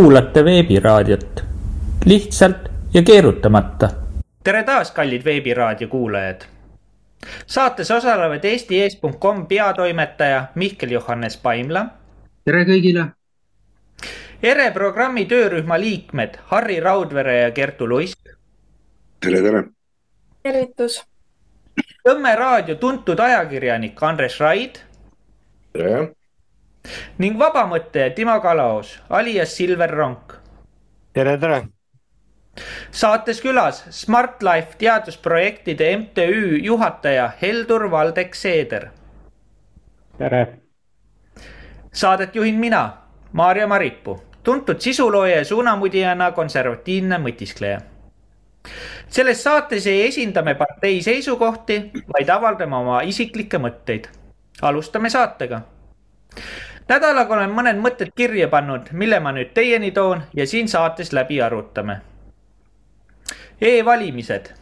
kuulate veebiraadiot lihtsalt ja keerutamata. tere taas, kallid veebiraadio kuulajad. saates osalevad eesti.com peatoimetaja Mihkel Johannes Paimla. tere kõigile. ERE programmi töörühma liikmed Harri Raudvere ja Kertu Luisk. tere, tere. tervitus. Tõmme raadio tuntud ajakirjanik Andres Raid. tere ning vabamõtleja Timo Kalaos, alias Silver Ronk. tere, tere. saates külas Smart Life teadusprojektide MTÜ juhataja Heldur Valdek Seeder. tere. Saadet juhin mina, Maarja Maripuu, tuntud sisulooja ja suunamudijana konservatiivne mõtiskleja selles saates ei esinda me partei seisukohti, vaid avaldame oma isiklikke mõtteid. alustame saatega nädalaga olen mõned mõtted kirja pannud, mille ma nüüd teieni toon ja siin saates läbi arutame e. e-valimised.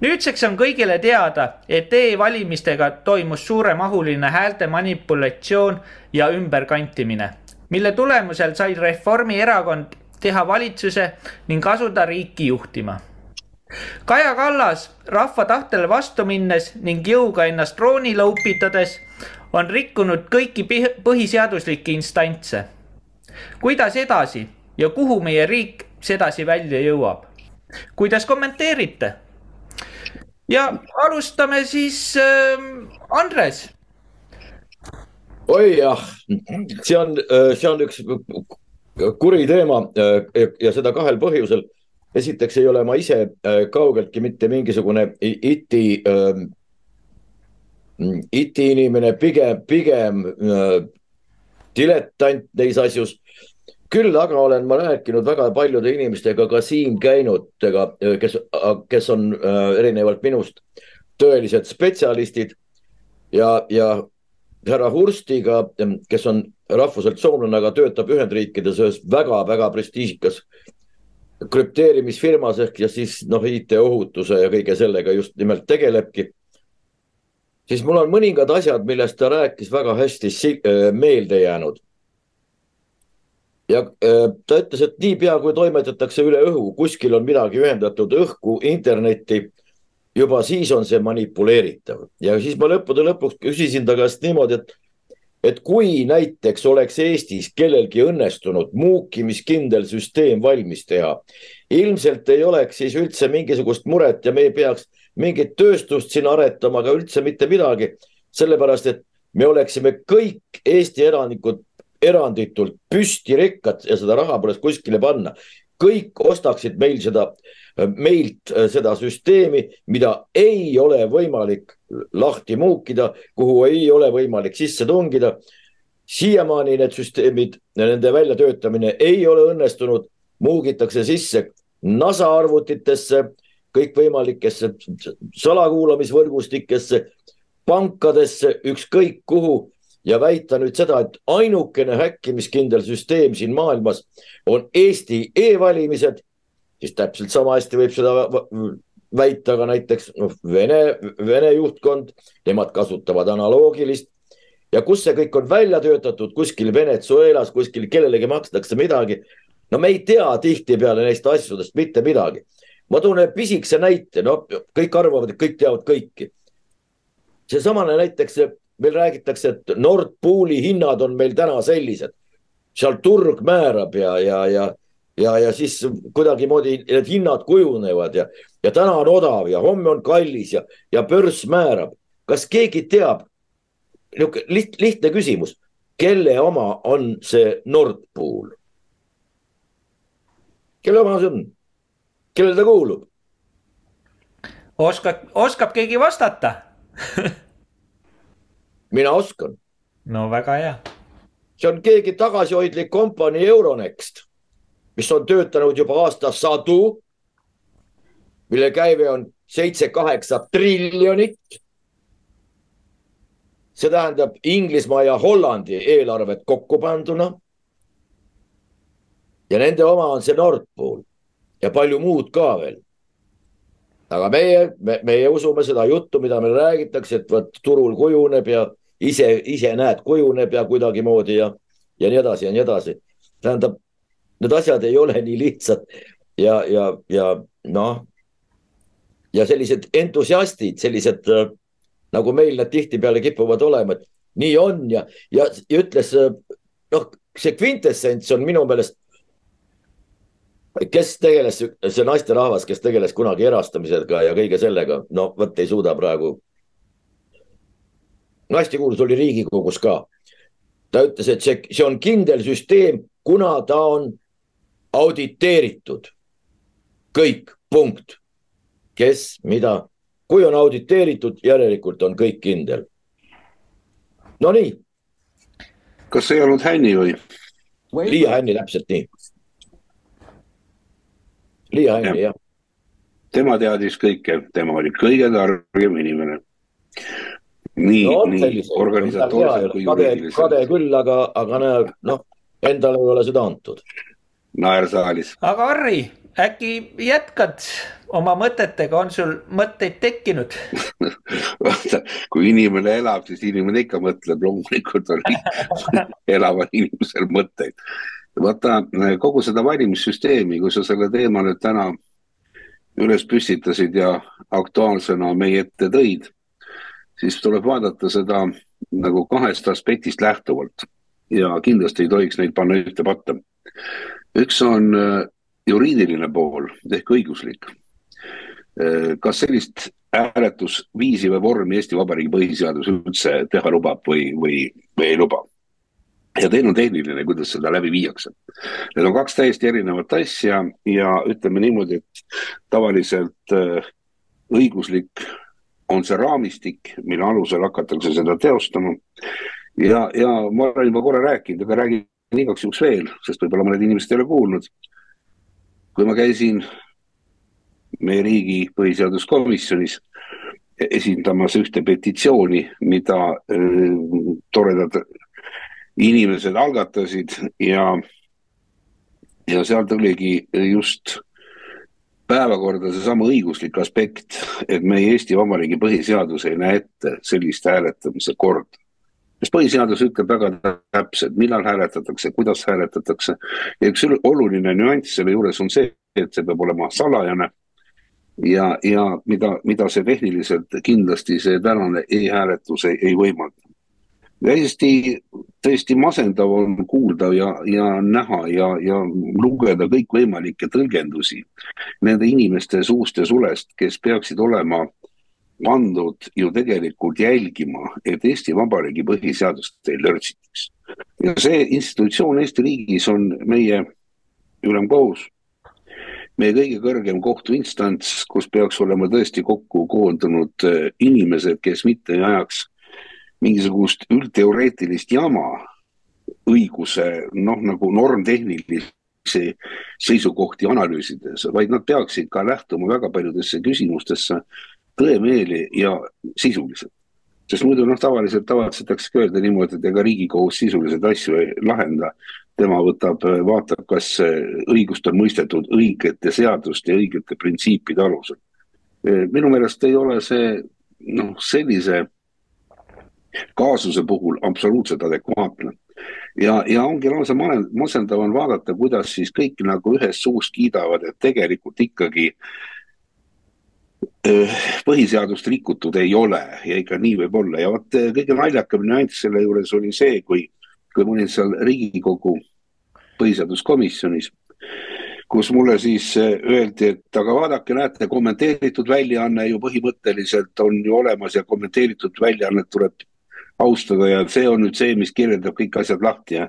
nüüdseks on kõigile teada, et e-valimistega toimus suuremahuline häälte manipulatsioon ja ümberkantimine, mille tulemusel sai Reformierakond teha valitsuse ning asuda riiki juhtima Kaja Kallas rahva tahtele vastu minnes ning jõuga ennast troonile upitades on rikkunud kõiki põhiseaduslikke instantse. kuidas edasi ja kuhu meie riik sedasi välja jõuab? kuidas kommenteerite? ja alustame siis äh, Andres. oi jah, see on, äh, see on üks kuri teema äh, ja seda kahel põhjusel. esiteks ei ole ma ise äh, kaugeltki mitte mingisugune äh, IT-inimene, pigem, pigem äh, diletant neis asjus. küll aga olen ma rääkinud väga paljude inimestega ka siin käinutega, äh, kes, kes on äh, erinevalt minust tõelised spetsialistid ja, ja härra Hurstiga, kes on rahvuselt soomlane, aga töötab Ühendriikides ühes väga-väga prestiižikas krüpteerimisfirmas ehk ja siis noh, IT-ohutuse ja kõige sellega just nimelt tegelebki siis mul on mõningad asjad, millest ta rääkis, väga hästi äh, meelde jäänud. ja äh, ta ütles, et niipea kui toimetatakse üle õhu, kuskil on midagi ühendatud õhku, internetti, juba siis on see manipuleeritav ja siis ma lõppude lõpuks küsisin ta käest niimoodi, et et kui näiteks oleks Eestis kellelgi õnnestunud muukimiskindel süsteem valmis teha, ilmselt ei oleks siis üldse mingisugust muret ja me ei peaks mingit tööstust siin aretama, aga üldse mitte midagi. sellepärast, et me oleksime kõik Eesti elanikud eranditult püstirikkad ja seda raha poleks kuskile panna. kõik ostaksid meil seda, meilt seda süsteemi, mida ei ole võimalik lahti muukida, kuhu ei ole võimalik sisse tungida. siiamaani need süsteemid, nende väljatöötamine ei ole õnnestunud, muugitakse sisse NASA arvutitesse kõikvõimalikesse salakuulamisvõrgustikesse, pankadesse, ükskõik kuhu. Ja väita nüüd seda, et ainukene häkkimiskindel süsteem siin maailmas on Eesti e-valimised, siis täpselt sama hästi võib seda väita ka näiteks noh, Vene, Vene juhtkond, nemad kasutavad analoogilist. Ja kus see kõik on välja töötatud, kuskil Venezuelas, kuskil kellelegi makstakse midagi. no me ei tea tihtipeale neist asjadest mitte midagi ma toon ühe pisikese näite, no kõik arvavad, et kõik teavad kõiki. seesamane näiteks, meil räägitakse, et Nord Pooli hinnad on meil täna sellised, seal turg määrab ja, ja, ja, ja, ja siis kuidagimoodi need hinnad kujunevad ja, ja täna on odav ja homme on kallis ja, ja börs määrab. kas keegi teab, niisugune liht, lihtne küsimus, kelle oma on see Nord Pool? kelle oma see on? Kellele ta kuulub? oskab, oskab keegi vastata mina oskan. no väga hea. see on keegi tagasihoidlik kompanii Euronext, mis on töötanud juba aastasadu, mille käive on seitse-kaheksa triljonit. see tähendab Inglismaa ja Hollandi eelarvet kokku panduna. ja nende oma on see Nord Pool ja palju muud ka veel. aga meie me,, meie usume seda juttu, mida meil räägitakse, et vot turul kujuneb ja ise, ise näed, kujuneb ja kuidagimoodi ja, ja nii edasi ja nii edasi. tähendab, need asjad ei ole nii lihtsad ja, ja, ja noh, ja sellised entusiastid, sellised nagu meil nad tihtipeale kipuvad olema, et nii on ja, ja, ja ütles noh, see kvintessents on minu meelest kes tegeles, see naisterahvas, kes tegeles kunagi erastamisega ja kõige sellega, no vot ei suuda praegu. hästi kuulus oli Riigikogus ka. ta ütles, et see, see on kindel süsteem, kuna ta on auditeeritud. kõik, punkt. kes, mida, kui on auditeeritud, järelikult on kõik kindel. Nonii. kas ei olnud Hänni või? Liia Hänni, täpselt nii Liia Hänni, jah. tema teadis kõike, tema oli kõige targem inimene. nii no,, nii organisatoorselt kui juriidiliselt. kade küll, aga, aga näe, noh, endale ei ole seda antud. naer saalis. aga Harri, äkki jätkad oma mõtetega, on sul mõtteid tekkinud vaata, kui inimene elab, siis inimene ikka mõtleb, loomulikult on elaval inimesel mõtteid vaata kogu seda valimissüsteemi, kui sa selle teema nüüd täna üles püstitasid ja aktuaalsena meie ette tõid, siis tuleb vaadata seda nagu kahest aspektist lähtuvalt ja kindlasti ei tohiks neid panna ühte patta. üks on äh, juriidiline pool ehk õiguslik. Äh, kas sellist hääletusviisi või vormi Eesti Vabariigi põhiseadus üldse teha lubab või, või, või ei luba? Ja teine on tehniline, kuidas seda läbi viiakse. Need on kaks täiesti erinevat asja ja ütleme niimoodi, et tavaliselt äh, õiguslik on see raamistik, mille alusel hakatakse seda teostama. ja, ja ma olen juba korra rääkinud, aga räägin igaks juhuks veel, sest võib-olla mõned inimesed ei ole kuulnud. kui ma käisin meie riigi põhiseaduskomisjonis esindamas ühte petitsiooni, mida äh, toredad inimesed algatasid ja, ja sealt oligi just päevakorda seesama õiguslik aspekt, et meie Eesti Vabariigi põhiseadus ei näe ette sellist hääletamise korda. sest põhiseadus ütleb väga täpselt, millal hääletatakse, kuidas hääletatakse. Ja üks oluline nüanss selle juures on see, et see peab olema salajane. Ja, ja mida, mida see tehniliselt kindlasti see tänane e-hääletus ei, ei võimalda täiesti, täiesti masendav on kuulda ja, ja näha ja, ja lugeda kõikvõimalikke tõlgendusi nende inimeste suust ja sulest, kes peaksid olema andnud ju tegelikult jälgima, et Eesti Vabariigi põhiseadust ei lörtsitaks. ja see institutsioon Eesti riigis on meie ülemkohus, meie kõige kõrgem kohtuinstants, kus peaks olema tõesti kokku koondunud inimesed, kes mitte ei ajaks mingisugust üldteoreetilist jama õiguse noh, nagu normtehnilisi seisukohti analüüsides, vaid nad peaksid ka lähtuma väga paljudesse küsimustesse tõemeeli ja sisuliselt. sest muidu noh, tavaliselt tavatsetaksegi öelda niimoodi, et ega Riigikohus sisuliselt asju ei lahenda. tema võtab, vaatab, kas õigust on mõistetud õigete seaduste ja õigete printsiipide alusel. minu meelest ei ole see noh, sellise kaasuse puhul absoluutselt adekvaatne. ja, ja ongi lausa masendav on vaadata, kuidas siis kõik nagu ühest suust kiidavad, et tegelikult ikkagi põhiseadust rikutud ei ole ja ikka nii võib olla ja vot kõige naljakam nüanss selle juures oli see, kui, kui ma olin seal Riigikogu põhiseaduskomisjonis, kus mulle siis öeldi, et aga vaadake, näete, kommenteeritud väljaanne ju põhimõtteliselt on ju olemas ja kommenteeritud väljaannet tuleb austada ja see on nüüd see, mis kirjeldab kõik asjad lahti ja.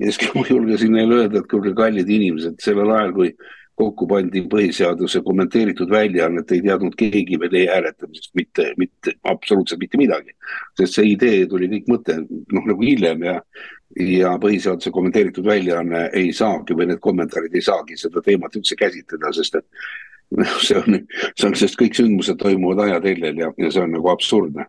ja siis ma julgesin neile öelda, et kuulge, kallid inimesed, sellel ajal, kui kokku pandi põhiseaduse kommenteeritud väljaannet, ei teadnud keegi veel e-hääletamisest mitte, mitte absoluutselt mitte midagi. sest see idee tuli kõik mõte noh, nagu hiljem ja, ja põhiseaduse kommenteeritud väljaanne ei saagi või need kommentaarid ei saagi seda teemat üldse käsitleda, sest et noh, see on, see on, sest kõik sündmused toimuvad ajateljel ja, ja see on nagu absurdne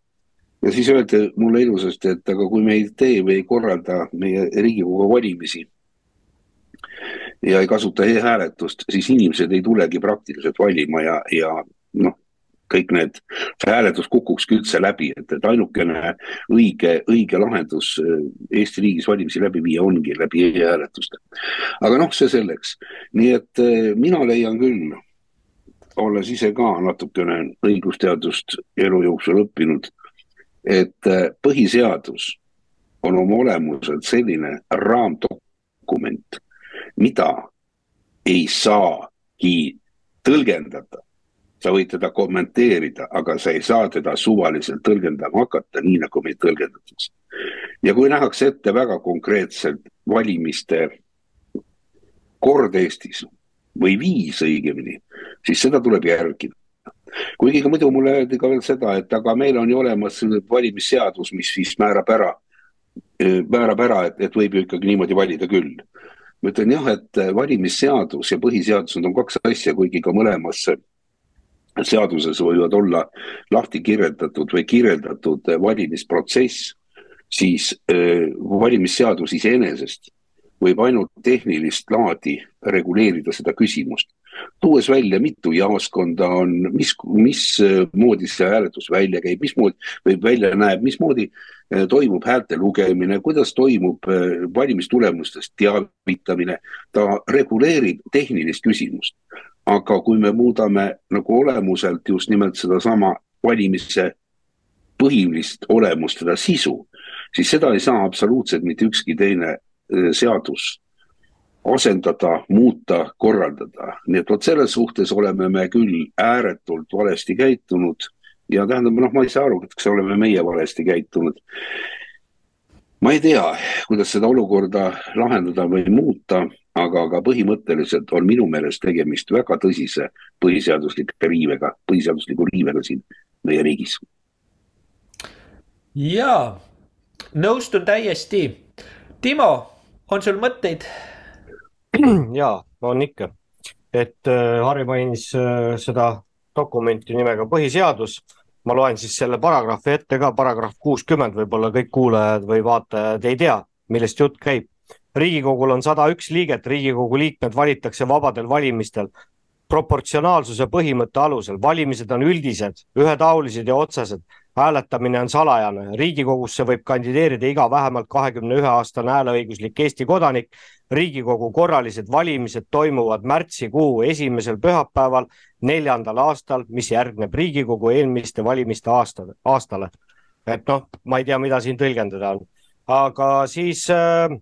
ja siis öeldi mulle ilusasti, et aga kui me ei tee või ei korralda meie Riigikogu valimisi ja ei kasuta e-hääletust, siis inimesed ei tulegi praktiliselt valima ja, ja noh, kõik need, see hääletus kukukski üldse läbi, et, et ainukene õige, õige lahendus äh, Eesti riigis valimisi läbi viia ongi läbi e-hääletuste. aga noh, see selleks, nii et äh, mina leian küll, olles ise ka natukene õigusteadust elu jooksul õppinud, et äh, põhiseadus on oma olemuselt selline raamdokument, mida ei saagi tõlgendada sa võid teda kommenteerida, aga sa ei saa teda suvaliselt tõlgendama hakata, nii nagu meid tõlgendatakse. ja kui nähakse ette väga konkreetselt valimiste kord Eestis või viis õigemini, siis seda tuleb järgida. Kuigi muidu mulle öeldi ka veel seda, et aga meil on ju olemas valimisseadus, mis siis määrab ära, määrab ära, et, et võib ju ikkagi niimoodi valida küll. Ma ütlen jah, et valimisseadus ja põhiseadus, need on kaks asja, kuigi ka mõlemas seaduses võivad olla lahti kirjeldatud või kirjeldatud valimisprotsess, siis äh, valimisseadus iseenesest võib ainult tehnilist laadi reguleerida seda küsimust, tuues välja, mitu jaoskonda on, mis, mismoodi see hääletus välja käib, mismoodi või välja näeb, mismoodi äh, toimub häälte lugemine, kuidas toimub äh, valimistulemustest teavitamine. ta reguleerib tehnilist küsimust aga kui me muudame nagu olemuselt just nimelt sedasama valimise põhilist olemust, seda sisu, siis seda ei saa absoluutselt mitte ükski teine äh, seadus asendada, muuta, korraldada. nii et vot selles suhtes oleme me küll ääretult valesti käitunud ja tähendab, noh, ma ei saa aru, kas oleme meie valesti käitunud. ma ei tea, kuidas seda olukorda lahendada või muuta aga, aga põhimõtteliselt on minu meelest tegemist väga tõsise põhiseaduslike riivega, põhiseadusliku riivega siin meie riigis. ja, nõustun täiesti. Timo, on sul mõtteid? ja, on ikka, et äh, Harri mainis äh, seda dokumenti nimega põhiseadus. ma loen siis selle paragrahvi ette ka, paragrahv kuuskümmend, võib-olla kõik kuulajad või vaatajad ei tea, millest jutt käib. Riigikogul on sada üks liiget, riigikogu liikmed valitakse vabadel valimistel proportsionaalsuse põhimõtte alusel, valimised on üldised, ühetaolised ja otsesed, hääletamine on salajane, riigikogusse võib kandideerida iga vähemalt kahekümne ühe aastane hääleõiguslik Eesti kodanik. riigikogu korralised valimised toimuvad märtsikuu esimesel pühapäeval neljandal aastal, mis järgneb riigikogu eelmiste valimiste aastale, aastale. et noh, ma ei tea, mida siin tõlgendada on, aga siis äh,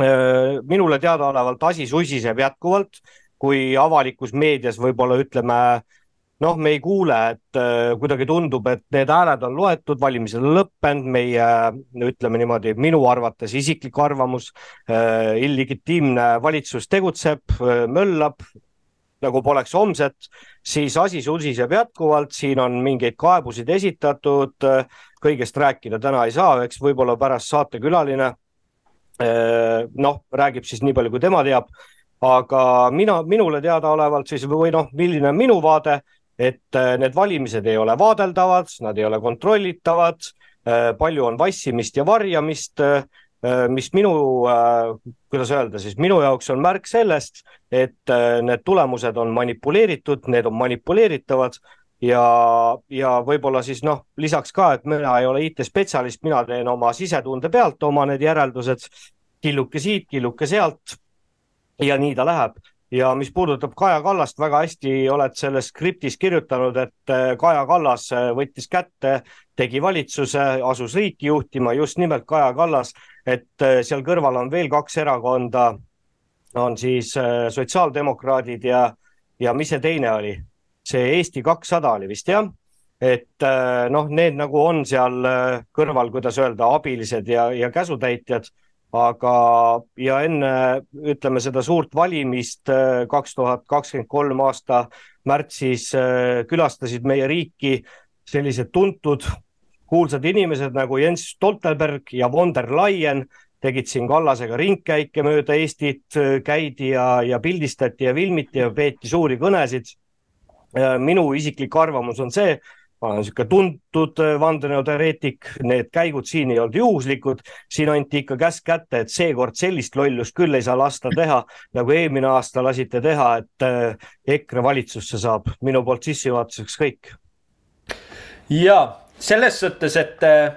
Äh, minule teadaolevalt asi susiseb jätkuvalt, kui avalikus meedias võib-olla ütleme, noh, me ei kuule, et äh, kuidagi tundub, et need hääled on loetud, valimised on lõppenud, meie ütleme niimoodi, minu arvates isiklik arvamus äh,, illegitiimne valitsus tegutseb äh,, möllab nagu poleks homset, siis asi susiseb jätkuvalt, siin on mingeid kaebusid esitatud, kõigest rääkida täna ei saa, eks võib-olla pärast saatekülaline noh, räägib siis nii palju, kui tema teab. aga mina, minule teadaolevalt siis või noh, milline on minu vaade, et äh, need valimised ei ole vaadeldavad, nad ei ole kontrollitavad, äh, palju on vassimist ja varjamist, mis minu, kuidas öelda siis, minu jaoks on märk sellest, et need tulemused on manipuleeritud, need on manipuleeritavad ja, ja võib-olla siis noh, lisaks ka, et mina ei ole IT-spetsialist, mina teen oma sisetunde pealt oma need järeldused, killuke siit, killuke sealt. ja nii ta läheb ja mis puudutab Kaja Kallast, väga hästi oled selles skriptis kirjutanud, et äh, Kaja Kallas äh, võttis kätte, tegi valitsuse, asus riiki juhtima, just nimelt Kaja Kallas, et äh, seal kõrval on veel kaks erakonda, on siis sotsiaaldemokraadid ja, ja mis see teine oli? see Eesti kakssada oli vist jah, et noh, need nagu on seal kõrval, kuidas öelda, abilised ja, ja käsutäitjad, aga, ja enne ütleme seda suurt valimist äh, kaks tuhat kakskümmend kolm aasta märtsis külastasid meie riiki sellised tuntud kuulsad inimesed nagu Jens Stoltenberg ja von der Leyen. Tegid siin Kallasega ringkäike mööda Eestit, käidi ja, ja pildistati ja filmiti ja peeti suuri kõnesid. Minu isiklik arvamus on see, niisugune tuntud äh, vandenõuteoreetik, need käigud siin ei olnud juhuslikud, siin anti ikka käsk kätte, et seekord sellist lollust küll ei saa lasta teha, nagu eelmine aasta lasite teha, et äh, EKRE valitsusse saab. minu poolt sissejuhatuseks kõik. ja selles suhtes, et äh,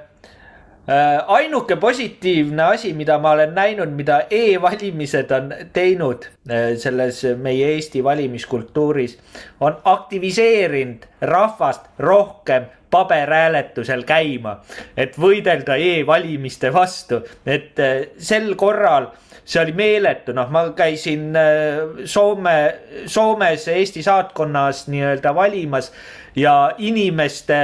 ainuke positiivne asi, mida ma olen näinud, mida e-valimised on teinud äh, selles meie Eesti valimiskultuuris, on aktiviseerinud rahvast rohkem paberhääletusel käima, et võidelda e-valimiste vastu, et äh, sel korral see oli meeletu, noh, ma käisin äh, Soome, Soomes Eesti saatkonnas nii-öelda valimas ja inimeste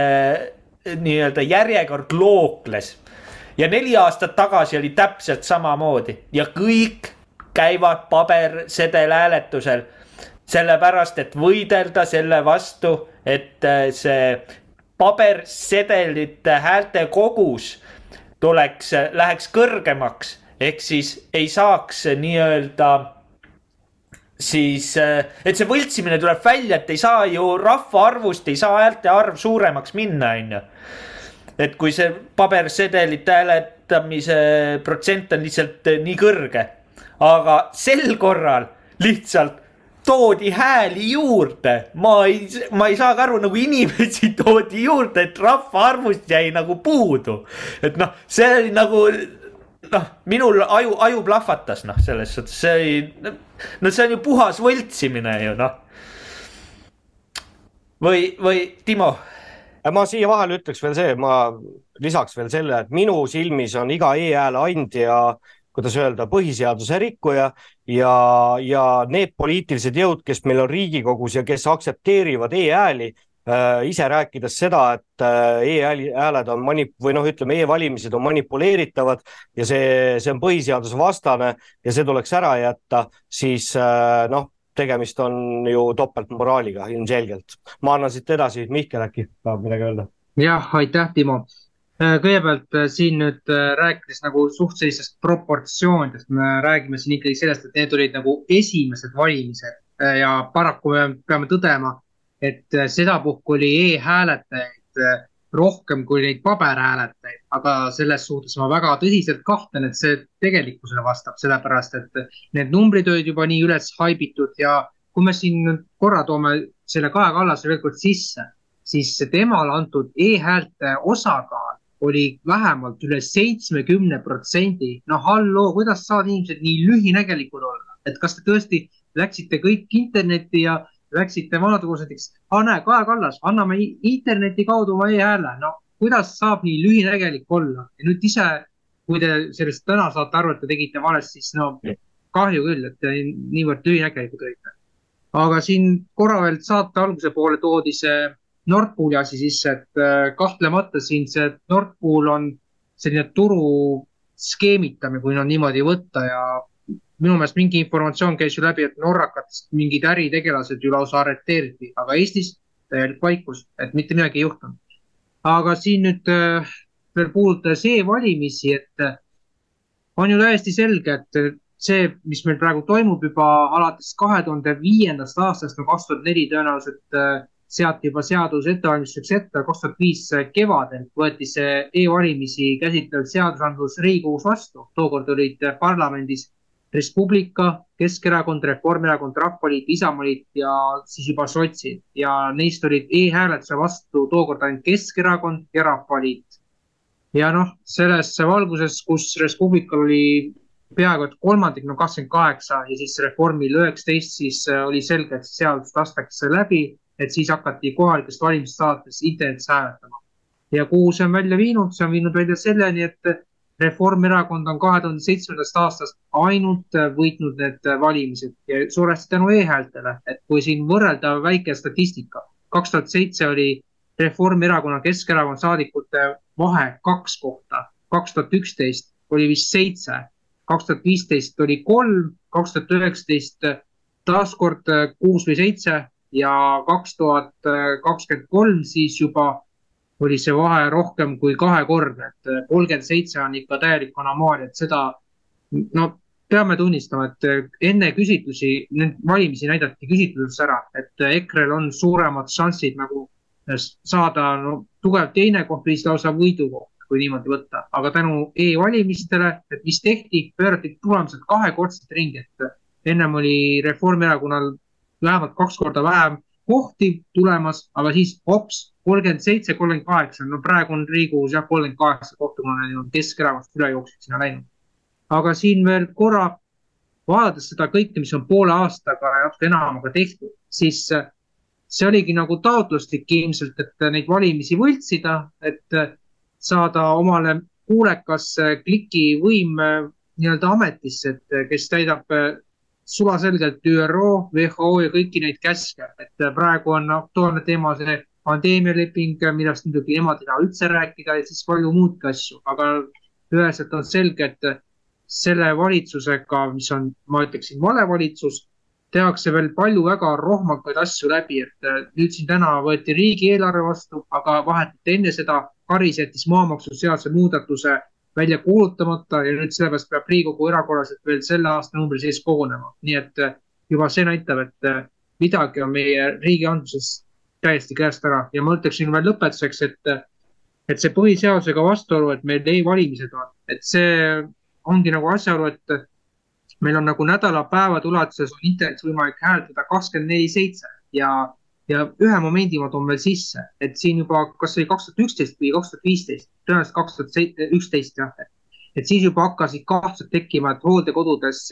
nii-öelda järjekord lookles. Ja neli aastat tagasi oli täpselt samamoodi ja kõik käivad pabersedelhääletusel. sellepärast, et võidelda selle vastu, et äh, see pabersedelite häälte kogus tuleks, läheks kõrgemaks ehk siis ei saaks nii-öelda siis, et see võltsimine tuleb välja, et ei saa ju rahvaarvust, ei saa häälte arv suuremaks minna, on ju. Et kui see pabersedelite hääletamise protsent on lihtsalt nii kõrge, aga sel korral lihtsalt toodi hääli juurde, ma ei, ma ei saagi aru, nagu inimesi toodi juurde, et rahvaarvust jäi nagu puudu. et noh, see oli nagu noh, minul aju, aju plahvatas, noh, selles suhtes see oli, no see on ju puhas võltsimine ju noh. või, või Timo? Ma siia vahele ütleks veel see, ma lisaks veel selle, et minu silmis on iga e-hääle andja, kuidas öelda, põhiseaduse rikkuja ja, ja need poliitilised jõud, kes meil on Riigikogus ja kes aktsepteerivad e-hääli Äh, ise rääkides seda, et äh, e-hääled on manip- või noh, ütleme e-valimised on manipuleeritavad ja see, see on põhiseadusvastane ja see tuleks ära jätta, siis äh, noh, tegemist on ju topeltmoraaliga ilmselgelt. ma annan siit edasi, Mihkel äkki tahab midagi öelda? jah, aitäh, Timo. kõigepealt siin nüüd rääkides nagu suht sellisest proportsioonidest, me räägime siin ikkagi sellest, et need olid nagu esimesed valimised ja paraku me peame tõdema et äh, sedapuhku oli e-hääletajaid äh, rohkem kui neid paberhääletajaid, aga selles suhtes ma väga tõsiselt kahtlen, et see tegelikkusele vastab, sellepärast et need numbrid olid juba nii üles haibitud ja kui me siin korra toome selle Kaja Kallase veel kord sisse, siis temale antud e-häälte osakaal oli vähemalt üle seitsmekümne protsendi. no halloo, kuidas saavad inimesed nii lühinägelikud olla, et kas te tõesti läksite kõik internetti ja läksite vanaduses näiteks, aa näe, Kaja Kallas, anname interneti kaudu oma e-hääle, no kuidas saab nii lühinägelik olla ja nüüd ise, kui te sellest täna saate aru, et te tegite valesti, siis no kahju küll, et te niivõrd lühinägelikud olite. aga siin korra veel saate alguse poole toodi see Nord Pooli asi sisse, et äh, kahtlemata siin see Nord Pool on selline turu skeemitamine, kui no niimoodi võtta ja minu meelest mingi informatsioon käis ju läbi, et norrakatest mingid äritegelased ju lausa arreteeriti, aga Eestis täielik vaikus, et mitte midagi ei juhtunud. aga siin nüüd äh, veel puudutades e-valimisi, et äh, on ju täiesti selge, et see, mis meil praegu toimub juba alates kahe tuhande viiendast aastast, no kaks tuhat neli tõenäoliselt äh, seati juba seadus ettevalmistuseks ette, kaks tuhat viis kevadel võeti see e-valimisi käsitlev seadusandlus Riigikogus vastu, tookord olid parlamendis Res Publica, Keskerakond, Reformierakond, Rahvaliit, Isamaaliit ja siis juba sotsid ja neist olid e-hääletuse vastu tookord ainult Keskerakond ja Rahvaliit. ja noh, selles valguses, kus Res Publical oli peaaegu et kolmandik, no kakskümmend kaheksa ja siis Reformil üheksateist, siis äh, oli selge, et seadus lastakse läbi, et siis hakati kohalikest valimistest alates internetis hääletama. ja kuhu see on välja viinud, see on viinud välja selleni, et Reformierakond on kahe tuhande seitsmendast aastast ainult äh, võitnud need äh, valimised. Ja suuresti tänu e-häältele, et kui siin võrrelda väike statistika, kaks tuhat seitse oli Reformierakonna, Keskerakonna saadikute vahe kaks kohta, kaks tuhat üksteist oli vist seitse, kaks tuhat viisteist oli kolm, kaks tuhat üheksateist taaskord äh, kuus või seitse. Ja kaks tuhat kakskümmend kolm siis juba oli see vahe rohkem kui kahekordne, et äh, kolmkümmend seitse on ikka täielik anomaalia, et seda, no peame tunnistama, et äh, enne küsitlusi, valimisi näidati küsitluses ära, et äh, EKRE-l on suuremad šansid nagu saada no, tugev teine koht või lausa võidukoht, kui niimoodi võtta, aga tänu e-valimistele, et mis tehti, pöörati tulemused kahekordselt ringi, et ennem oli Reformierakonnal vähemalt kaks korda vähem kohti tulemas, aga siis hops, kolmkümmend seitse, kolmkümmend kaheksa, no praegu on Riigikogus jah, kolmkümmend kaheksa kohta, nad on Keskerakonnast üle jooksnud sinna läinud. aga siin veel korra vaadates seda kõike, mis on poole aastaga ja natuke enamaga tehtud, siis see oligi nagu taotluslik ilmselt, et neid valimisi võltsida, et saada omale kuulekas klikivõim nii-öelda ametisse, et kes täidab sulaselgelt ÜRO, WHO ja kõiki neid käske, et praegu on aktuaalne teema see pandeemialeping, millest muidugi nemad ei taha üldse rääkida ja siis palju muudki asju, aga üheselt on selge, et selle valitsusega, mis on, ma ütleksin, valevalitsus, tehakse veel palju väga rohmakaid asju läbi, et nüüd siin täna võeti riigieelarve vastu, aga vahetult enne seda Karis jättis maamaksuseaduse muudatuse välja kuulutamata ja nüüd sellepärast peab Riigikogu erakorraliselt veel selle aastanumbri sees kogunema. nii et äh, juba see näitab, et äh, midagi on meie riigianduses täiesti käest ära ja ma ütleksin veel lõpetuseks, et, äh, et see põhiseadusega vastuolu, et meil e-valimised on, et see ongi nagu asjaolu, et meil on nagu nädalapäevade ulatuses on internetis võimalik hääletada kakskümmend neli seitse ja ja ühe momendi ma toon veel sisse, et siin juba, kas see oli kaks tuhat üksteist või kaks tuhat viisteist, tõenäoliselt kaks tuhat üksteist jah. et siis juba hakkasid kahtlused tekkima, et hooldekodudes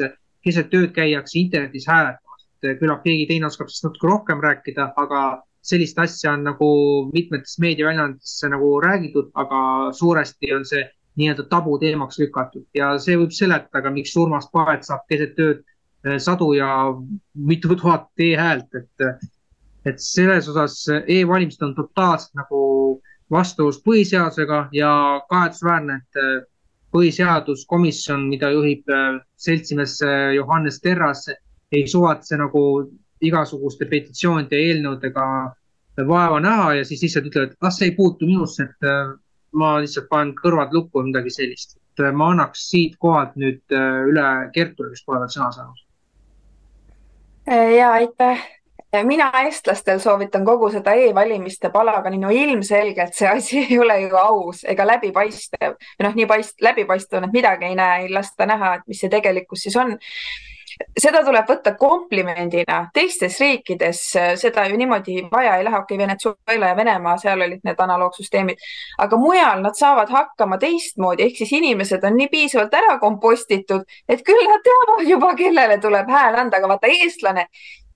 keset ööd käiakse internetis hääletamas. küllap keegi teine oskab sellest natuke rohkem rääkida, aga sellist asja on nagu mitmetes meediaväljaandetes nagu räägitud, aga suuresti on see nii-öelda tabuteemaks lükatud ja see võib seletada, miks Urmas Paet saab keset ööd sadu ja mitu tuhat e-häält, et et selles osas e-valimised on totaalselt nagu vastuolus põhiseadusega ja kahetsusväärne, et äh, põhiseaduskomisjon, mida juhib äh, seltsimees äh, Johannes Terras, ei suvatse nagu igasuguste petitsioonide ja eelnõudega vaeva näha ja siis lihtsalt ütlevad, et ah, see ei puutu minusse, et ma lihtsalt panen kõrvad lukku või midagi sellist. et ma annaks siit kohalt nüüd üle Kertule, kes pole veel sõna saanud. ja aitäh mina eestlastel soovitan kogu seda e-valimiste palagani, no ilmselgelt see asi ei ole ju aus ega läbipaistev. noh, nii paist-, läbipaistev, et midagi ei näe, ei lasta näha, et mis see tegelikkus siis on. Seda tuleb võtta komplimendina. teistes riikides seda ju niimoodi vaja ei lähe, okei okay,, Venezuela ja Venemaa, seal olid need analoogsüsteemid, aga mujal nad saavad hakkama teistmoodi, ehk siis inimesed on nii piisavalt ära kompostitud, et küll nad teavad juba, kellele tuleb hääl anda, aga vaata, eestlane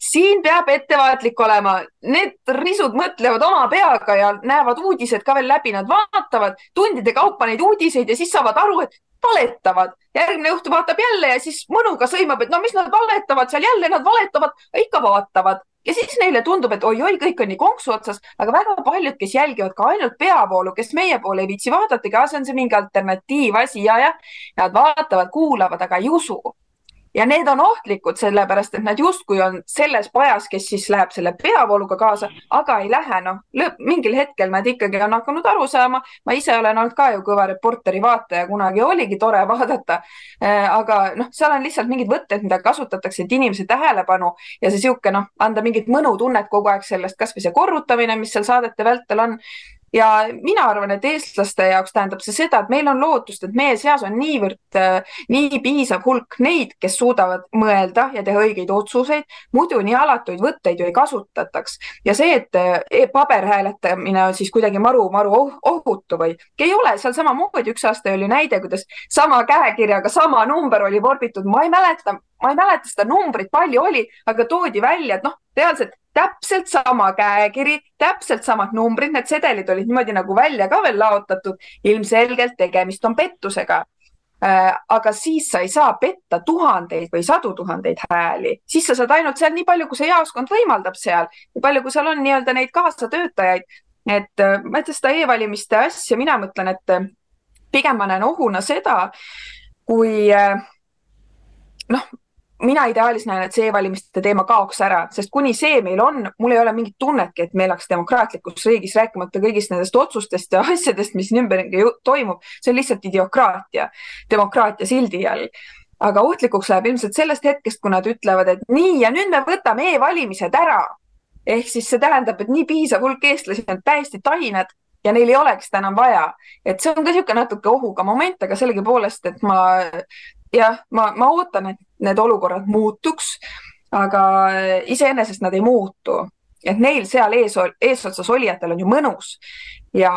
siin peab ettevaatlik olema, need risud mõtlevad oma peaga ja näevad uudised ka veel läbi, nad vaatavad tundide kaupa neid uudiseid ja siis saavad aru, et valetavad. järgmine õhtu vaatab jälle ja siis mõnuga sõimab, et no mis nad valetavad seal. Jälle, nad valetavad, ikka vaatavad. Ja siis neile tundub, et oi-oi, kõik on nii konksu otsas, aga väga paljud, kes jälgivad ka ainult peavoolu, kes meie poole ei viitsi vaadatagi, see on see mingi alternatiivasi ja, jah, nad vaatavad, kuulavad, aga ei usu ja need on ohtlikud, sellepärast et nad justkui on selles pajas, kes siis läheb selle peavooluga kaasa, aga ei lähe, noh, mingil hetkel nad ikkagi on hakanud aru saama. ma ise olen olnud ka ju kõva Reporteri vaataja, kunagi oligi tore vaadata. Äh, aga noh, seal on lihtsalt mingid võtted, mida kasutatakse, et inimese tähelepanu ja see sihuke noh, anda mingit mõnutunnet kogu aeg sellest, kasvõi see korrutamine, mis seal saadete vältel on ja mina arvan, et eestlaste jaoks tähendab see seda, et meil on lootust, et meie seas on niivõrd, äh, nii piisav hulk neid, kes suudavad mõelda ja teha õigeid otsuseid, muidu nii alatuid võtteid ju ei kasutataks. ja see, et e paberhääletamine on siis kuidagi maru-maru oh ohutu või? Ei ole, seal samamoodi üks aasta oli näide, kuidas sama käekirjaga sama number oli vorbitud, ma ei mäleta, ma ei mäleta seda numbrit, palju oli, aga toodi välja, et noh, reaalselt täpselt sama käekiri, täpselt samad numbrid, need sedelid olid niimoodi nagu välja ka veel laotatud. ilmselgelt tegemist on pettusega äh,. aga siis sa ei saa petta tuhandeid või sadu tuhandeid hääli, siis sa saad ainult seal nii palju, kui see jaoskond võimaldab seal, nii palju, kui seal on nii-öelda neid kaasatöötajaid. et äh, ma ütlen seda e-valimiste asja, mina mõtlen, et äh, pigem ma näen ohuna seda, kui noh, mina ideaalis näen, et see e-valimiste teema kaoks ära, sest kuni see meil on, mul ei ole mingit tunnetki, et me elaks demokraatlikus riigis, rääkimata kõigist nendest otsustest ja asjadest, mis ümberringi toimub. see on lihtsalt idiokraatia, demokraatia sildi all. aga ohtlikuks läheb ilmselt sellest hetkest, kui nad ütlevad, et nii ja nüüd me võtame e-valimised ära. ehk siis see tähendab, et nii piisav hulk eestlasi on täiesti tained ja neil ei oleks seda enam vaja. et see on ka niisugune natuke ohuga moment, aga sellegipoolest, et ma jah, ma, ma ootan, et need olukorrad muutuks, aga iseenesest nad ei muutu et neil seal ees, eesotsas olijatel on ju mõnus ja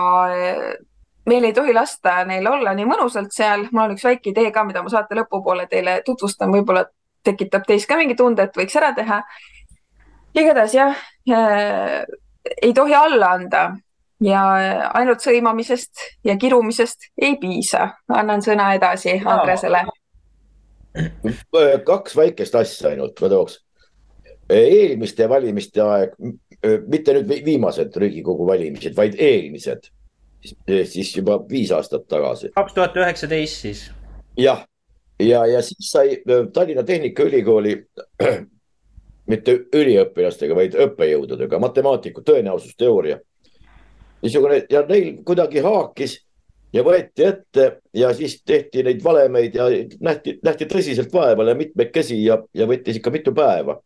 meil ei tohi lasta neil olla nii mõnusalt seal. mul on üks väike idee ka, mida ma saate lõpupoole teile tutvustan, võib-olla tekitab teis ka mingi tunde, et võiks ära teha. igatahes jah äh,, ei tohi alla anda ja ainult sõimamisest ja kirumisest ei piisa. annan sõna edasi Andresele. Kaks väikest asja ainult ma tooks. eelmiste valimiste aeg, mitte nüüd viimased Riigikogu valimised, vaid eelmised, siis juba viis aastat tagasi. kaks tuhat üheksateist siis. jah, ja, ja siis sai Tallinna Tehnikaülikooli mitte üliõpilastega, vaid õppejõududega, matemaatiku tõenäosusteooria niisugune ja neil kuidagi haakis ja võeti ette ja siis tehti neid valemeid ja nähti, nähti tõsiselt vaeva ja mitmekesi ja, ja võttis ikka mitu päeva.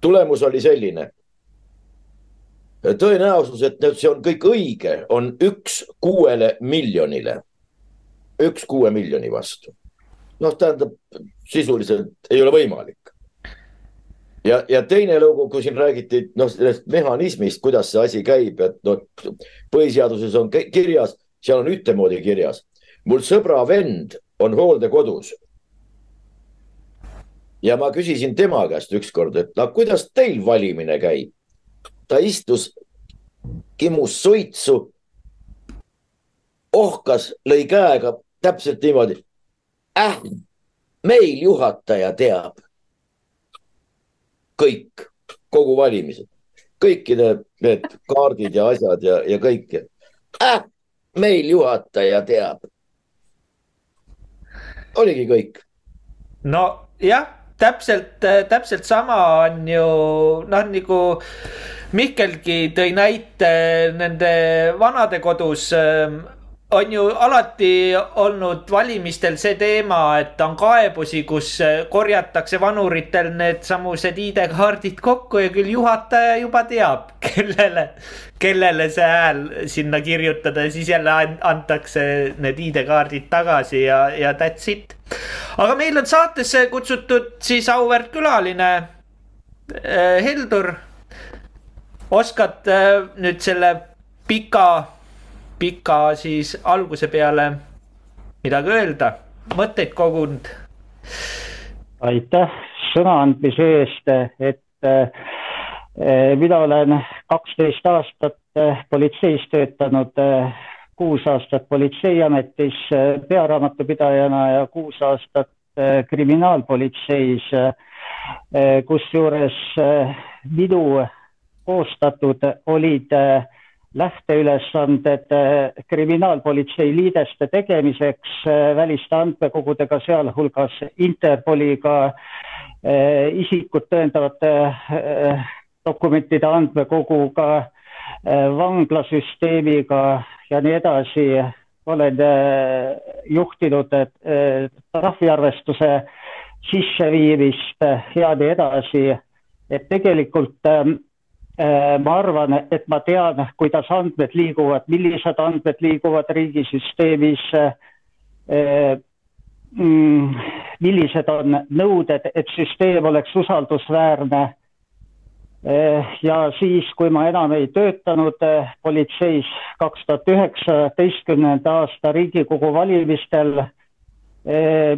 tulemus oli selline. tõenäosus, et see on kõik õige, on üks kuuele miljonile. üks kuue miljoni vastu. noh, tähendab sisuliselt ei ole võimalik ja, ja teine lugu, kui siin räägiti noh, sellest mehhanismist, kuidas see asi käib, et noh, põhiseaduses on kirjas, seal on ühtemoodi kirjas. mul sõbra vend on hooldekodus. ja ma küsisin tema käest ükskord, et no kuidas teil valimine käib? ta istus, kimus suitsu, ohkas, lõi käega täpselt niimoodi. äh, meil juhataja teab kõik, kogu valimised, kõikide need kaardid ja asjad ja, ja kõik äh,. Meil juhataja teab. oligi kõik. nojah, täpselt, täpselt sama on ju noh, nagu Mihkelgi tõi näite nende vanadekodus on ju alati olnud valimistel see teema, et on kaebusi, kus korjatakse vanuritel needsamused ID-kaardid kokku ja küll juhataja juba teab, kellele, kellele see hääl sinna kirjutada ja siis jälle antakse need ID-kaardid tagasi ja, ja that's it. aga meil on saatesse kutsutud siis auväärt külaline eh, Heldur. oskad eh, nüüd selle pika pika siis alguse peale midagi öelda, mõtteid kogunud? aitäh sõna andmise eest, et äh, mina olen kaksteist aastat äh, politseis töötanud äh,, kuus aastat politseiametis pearaamatupidajana ja kuus aastat kriminaalpolitseis kusjuures minu koostatud olid äh, lähteülesanded äh, kriminaalpolitsei liideste tegemiseks äh, väliste andmekogudega, sealhulgas Interpoliga, äh, isikut tõendavate dokumentide andmekoguga, vanglasüsteemiga ja nii edasi. olen juhtinud trahviarvestuse sisseviimist ja nii edasi, et tegelikult ma arvan, et ma tean, kuidas andmed liiguvad, millised andmed liiguvad riigisüsteemis. Äh, mm, millised on nõuded, et süsteem oleks usaldusväärne. Äh, ja siis, kui ma enam ei töötanud politseis kaks tuhat üheksateistkümnenda aasta Riigikogu valimistel,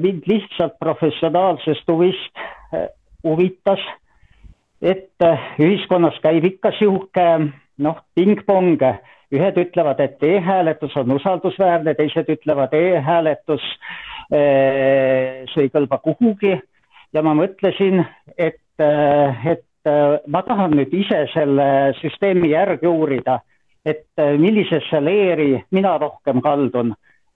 mind lihtsalt professionaalsest huvist huvitas et äh, ühiskonnas käib ikka sihuke noh, pingpong, ühed ütlevad, et e-hääletus on usaldusväärne, teised ütlevad e, e-hääletus, äh, see ei kõlba kuhugi. Ja ma mõtlesin, et, äh, et ma tahan nüüd ise selle süsteemi järgi uurida, et millisesse leeri mina rohkem kaldun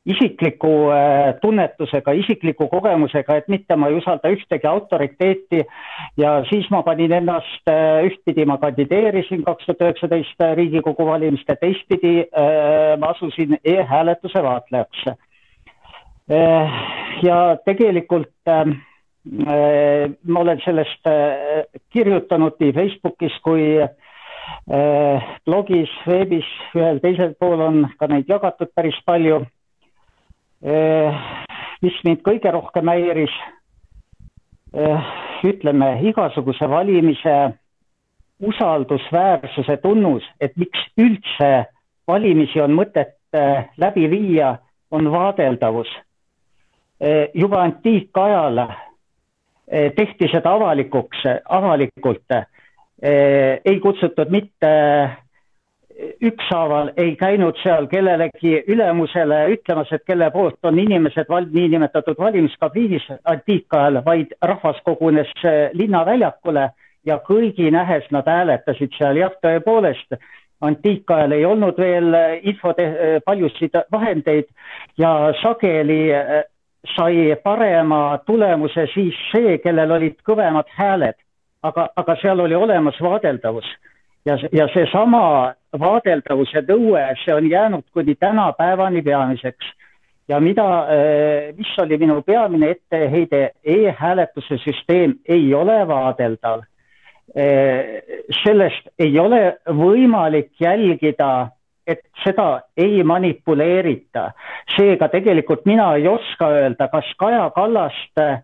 isikliku äh, tunnetusega, isikliku kogemusega, et mitte ma ei usalda ühtegi autoriteeti ja siis ma panin ennast, äh, ühtpidi ma kandideerisin kaks tuhat üheksateist Riigikogu valimiste, teistpidi äh, ma asusin e-hääletuse vaatlejaks. ja tegelikult ma olen sellest kirjutanud nii Facebookis kui blogis, veebis, ühel teisel pool on ka neid jagatud päris palju mis mind kõige rohkem häiris, eh, ütleme igasuguse valimise usaldusväärsuse tunnus, et miks üldse valimisi on mõtet läbi viia, on vaadeldavus. juba antiikajal tehti seda avalikuks, avalikult. ei kutsutud mitte ükshaaval ei käinud seal kellelegi ülemusele ütlemas, et kelle poolt on inimesed val-, niinimetatud valimiskabiinis antiikajal, vaid rahvas kogunes äh, linnaväljakule ja kõigi nähes nad hääletasid seal, jah, tõepoolest, antiikajal ei olnud veel äh, info, äh, paljusid vahendeid ja sageli sai parema tulemuse siis see, kellel olid kõvemad hääled. aga, aga seal oli olemas vaadeldavus ja, ja seesama vaadeldavuse nõue, see on jäänud kuni tänapäevani peamiseks. ja mida, eh, mis oli minu peamine etteheide e, e-hääletuse süsteem ei ole vaadeldav. Eh, sellest ei ole võimalik jälgida, et seda ei manipuleerita. seega tegelikult mina ei oska öelda, kas Kaja Kallast äh,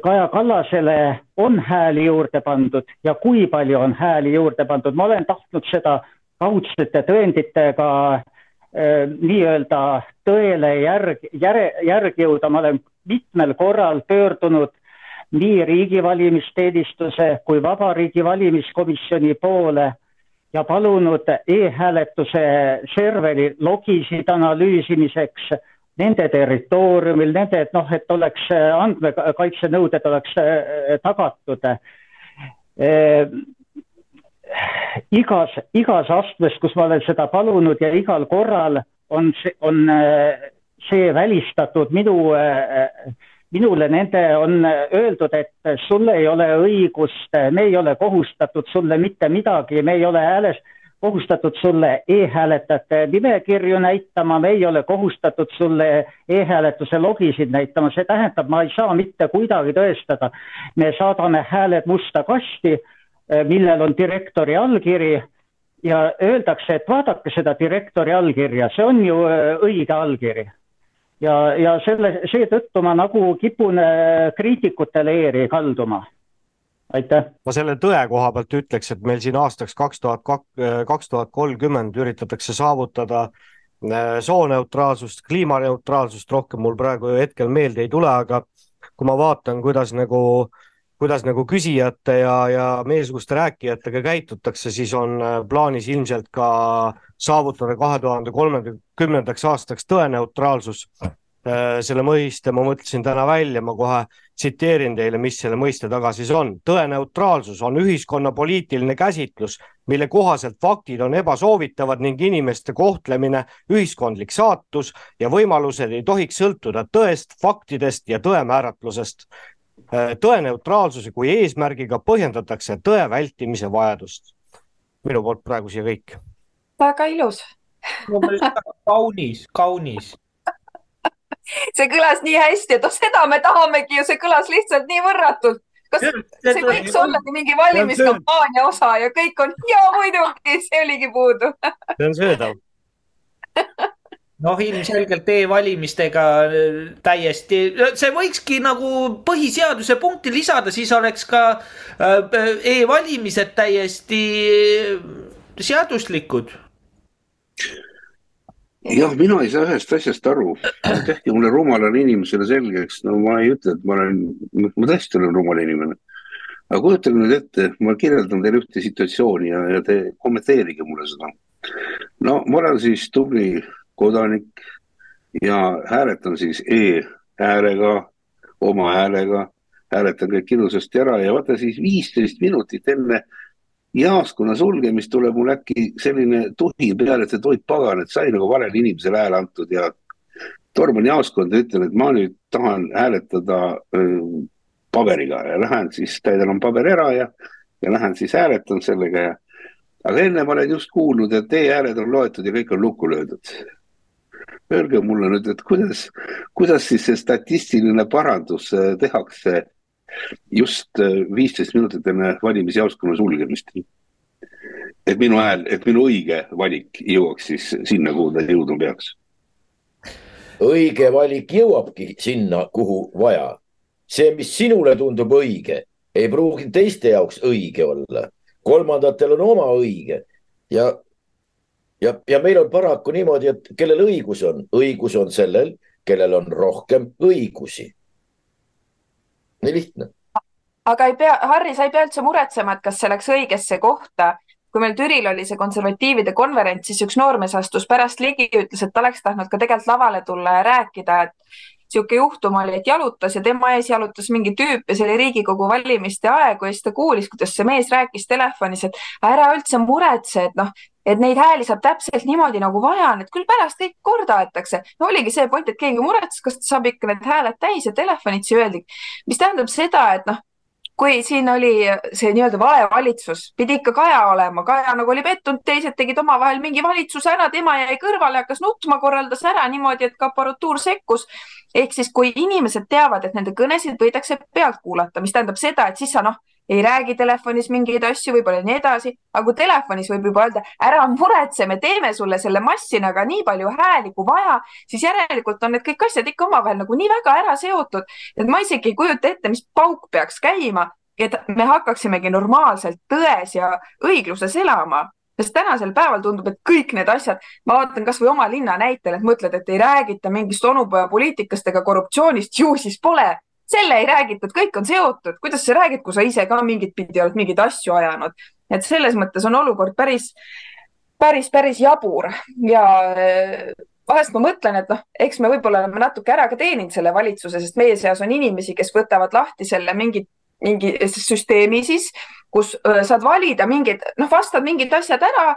Kaja Kallasele on hääli juurde pandud ja kui palju on hääli juurde pandud, ma olen tahtnud seda kaudsete tõenditega äh, nii-öelda tõele järg, järe, järgi jõuda, ma olen mitmel korral pöördunud nii riigi valimisteenistuse kui Vabariigi Valimiskomisjoni poole ja palunud e-hääletuse serveri logisid analüüsimiseks nende territooriumil, nende, et noh, et oleks äh, andmekaitsenõuded oleks äh, tagatud. Äh, igas, igas astmes, kus ma olen seda palunud ja igal korral on see, on see välistatud minu, minule nende on öeldud, et sul ei ole õigust, me ei ole kohustatud sulle mitte midagi, me ei ole häälest kohustatud sulle e-hääletajate nimekirju näitama, me ei ole kohustatud sulle e-hääletuse logisid näitama, see tähendab, ma ei saa mitte kuidagi tõestada. me saadame hääled musta kasti, eh, millel on direktori allkiri ja öeldakse, et vaadake seda direktori allkirja, see on ju eh, õige allkiri. ja, ja selle, seetõttu ma nagu kipun eh, kriitikutele eeri kalduma aitäh. ma selle tõe koha pealt ütleks, et meil siin aastaks kaks tuhat kaks tuhat kolmkümmend üritatakse saavutada äh, sooneutraalsust, kliimaneutraalsust, rohkem mul praegu hetkel meelde ei tule, aga kui ma vaatan, kuidas nagu, kuidas nagu küsijate ja, ja meiesuguste rääkijatega käitutakse, siis on äh, plaanis ilmselt ka saavutada kahe tuhande kolmekümnendaks aastaks tõeneutraalsus Äh, selle mõiste ma mõtlesin täna välja, ma kohe tsiteerin teile, mis selle mõiste taga siis on. tõeneutraalsus on ühiskonna poliitiline käsitlus, mille kohaselt faktid on ebasoovitavad ning inimeste kohtlemine, ühiskondlik saatus ja võimalused ei tohiks sõltuda tõest, faktidest ja tõe määratlusest. Äh, tõeneutraalsuse kui eesmärgiga põhjendatakse tõe vältimise vajadust. minu poolt praegu siia kõik. väga ilus kaunis, kaunis see kõlas nii hästi, et oh, seda me tahamegi ju, see kõlas lihtsalt nii võrratult. kas see võiks ollagi mingi valimiskampaania osa ja kõik on ja muidugi, see oligi puudu. see on söödav noh, ilmselgelt e-valimistega äh, täiesti, see võikski nagu põhiseaduse punkti lisada, siis oleks ka äh, e-valimised täiesti äh, seaduslikud jah, mina ei saa ühest asjast aru. tehke mulle rumalale inimesele selgeks, no ma ei ütle, et ma olen, ma tõesti olen rumal inimene. aga kujutage nüüd ette, ma kirjeldan teile ühte situatsiooni ja, ja te kommenteerige mulle seda. no ma olen siis tubli kodanik ja hääletan siis e-häälega, oma häälega, hääletan kõik ilusasti ära ja vaata siis viisteist minutit enne jaoskonna sulgemist tuleb mul äkki selline tuhi peale, et et oi pagan, et sai nagu valele inimesele hääle antud ja torman jaoskonda ja ütlen, et ma nüüd tahan hääletada äh, paberiga ja lähen siis, täidan oma paberi ära ja, ja lähen siis hääletan sellega ja. aga enne ma olen just kuulnud, et e-hääled on loetud ja kõik on lukku löödud. Öelge mulle nüüd, et kuidas, kuidas siis see statistiline parandus äh, tehakse just äh, viisteist minutit enne valimisjaoskonna sulgemist. et minu hääl, et minu õige valik jõuaks siis sinna, kuhu ta jõudma peaks. õige valik jõuabki sinna, kuhu vaja. see, mis sinule tundub õige, ei pruugi teiste jaoks õige olla. kolmandatel on oma õige ja, ja, ja meil on paraku niimoodi, et kellel õigus on, õigus on sellel, kellel on rohkem õigusi. Nii lihtne. aga ei pea, Harri, sa ei pea üldse muretsema, et kas see läks õigesse kohta kui meil Türil oli see konservatiivide konverents, siis üks noormees astus pärast ligi, ütles, et ta oleks tahtnud ka tegelikult lavale tulla ja rääkida, et niisugune juhtum oli, et jalutas ja tema ees jalutas mingi tüüp ja see oli Riigikogu valimiste aegu ja siis ta kuulis, kuidas see mees rääkis telefonis, et ära üldse muretse, et noh, et neid hääli saab täpselt niimoodi nagu vaja on, et küll pärast kõik korda aetakse. no oligi see point, et keegi muretses, kas ta saab ikka need hääled täis ja telefonitsi öeldi, mis tähendab seda, et noh kui siin oli see nii-öelda vale valitsus, pidi ikka Kaja olema, Kaja nagu oli pettunud, teised tegid omavahel mingi valitsuse ära, tema jäi kõrvale, hakkas nutma, korraldas ära niimoodi, et ka aparatuur sekkus. ehk siis, kui inimesed teavad, et nende kõnesid võidakse pealt kuulata, mis tähendab seda, et siis sa noh, ei räägi telefonis mingeid asju, võib-olla nii edasi, aga kui telefonis võib juba öelda, ära muretse, me teeme sulle selle massinaga nii palju hääli kui vaja, siis järelikult on need kõik asjad ikka omavahel nagu nii väga ära seotud, et ma isegi ei kujuta ette, mis pauk peaks käima, et me hakkaksimegi normaalselt tões ja õigluses elama. Sest tänasel päeval tundub, et kõik need asjad, ma vaatan kasvõi oma linna näitel, et mõtled, et ei räägita mingist onupojapoliitikast ega korruptsioonist, ju siis pole selle ei räägitud, kõik on seotud, kuidas sa räägid, kui sa ise ka mingit pidi oled mingeid asju ajanud, et selles mõttes on olukord päris, päris, päris jabur. Ja äh, vahest ma mõtlen, et noh, eks me võib-olla oleme natuke ära ka teeninud selle valitsuse, sest meie seas on inimesi, kes võtavad lahti selle mingi, mingi süsteemi siis, kus äh, saad valida mingeid, noh, vastad mingid asjad ära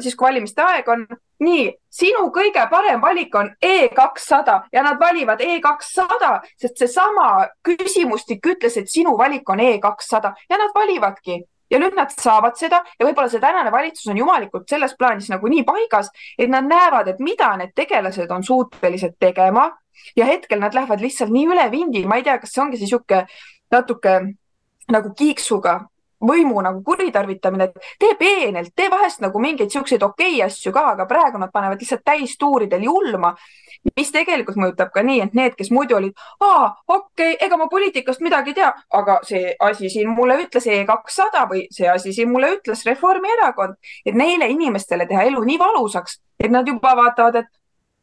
siis kui valimiste aeg on. nii, sinu kõige parem valik on E kakssada ja nad valivad E kakssada, sest seesama küsimustik ütles, et sinu valik on E kakssada ja nad valivadki ja nüüd nad saavad seda ja võib-olla see tänane valitsus on jumalikult selles plaanis nagu nii paigas, et nad näevad, et mida need tegelased on suutelised tegema ja hetkel nad lähevad lihtsalt nii üle vindi, ma ei tea, kas see ongi siis niisugune natuke nagu kiiksuga võimu nagu kuritarvitamine, et tee peenelt, tee vahest nagu mingeid siukseid okei okay asju ka, aga praegu nad panevad lihtsalt täistuuridel julma, mis tegelikult mõjutab ka nii, et need, kes muidu olid, aa, okei okay,, ega ma poliitikast midagi ei tea, aga see asi siin mulle ütles E kakssada või see asi siin mulle ütles Reformierakond, et neile inimestele teha elu nii valusaks, et nad juba vaatavad, et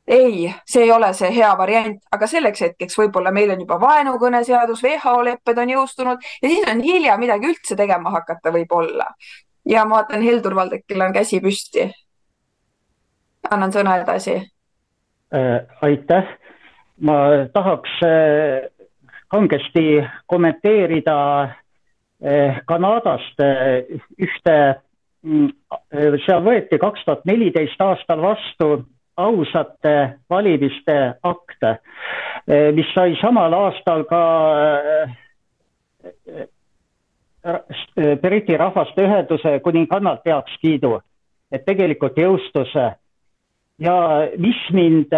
ei, see ei ole see hea variant, aga selleks hetkeks võib-olla meil on juba vaenukõneseadus, WHO lepped on jõustunud ja siis on hilja midagi üldse tegema hakata võib-olla. ja ma vaatan Heldur Valdekil on käsi püsti. annan sõna edasi äh,. aitäh, ma tahaks äh, kangesti kommenteerida äh, Kanadast äh, ühte, mm, äh, seal võeti kaks tuhat neliteist aastal vastu ausate valimiste akt, eh, mis sai samal aastal ka eh, eh, Briti Rahvaste Ühenduse kuningannalt heakskiidu, et tegelikult jõustus ja mis mind,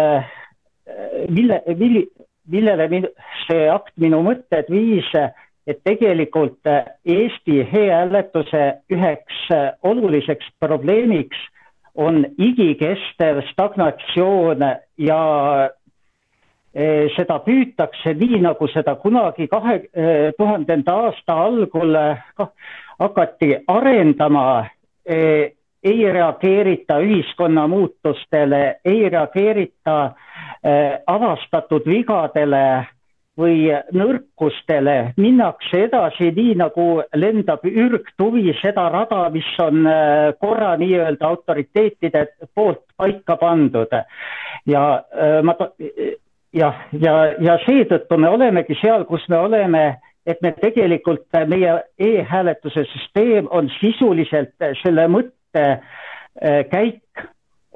mille, mille, millele min, see akt minu mõtted viis, et tegelikult Eesti e-hääletuse üheks oluliseks probleemiks on igikestev stagnatsioon ja eh, seda püütakse nii, nagu seda kunagi kahe eh, tuhandenda aasta algul hakati arendama. Eh, ei reageerita ühiskonna muutustele, ei reageerita avastatud vigadele või nõrkustele, minnakse edasi nii, nagu lendab ürgtuvi seda rada, mis on äh, korra nii-öelda autoriteetide poolt paika pandud. ja äh, ma, jah, ja, ja seetõttu me olemegi seal, kus me oleme, et me tegelikult, meie e-hääletuse süsteem on sisuliselt selle mõtte käik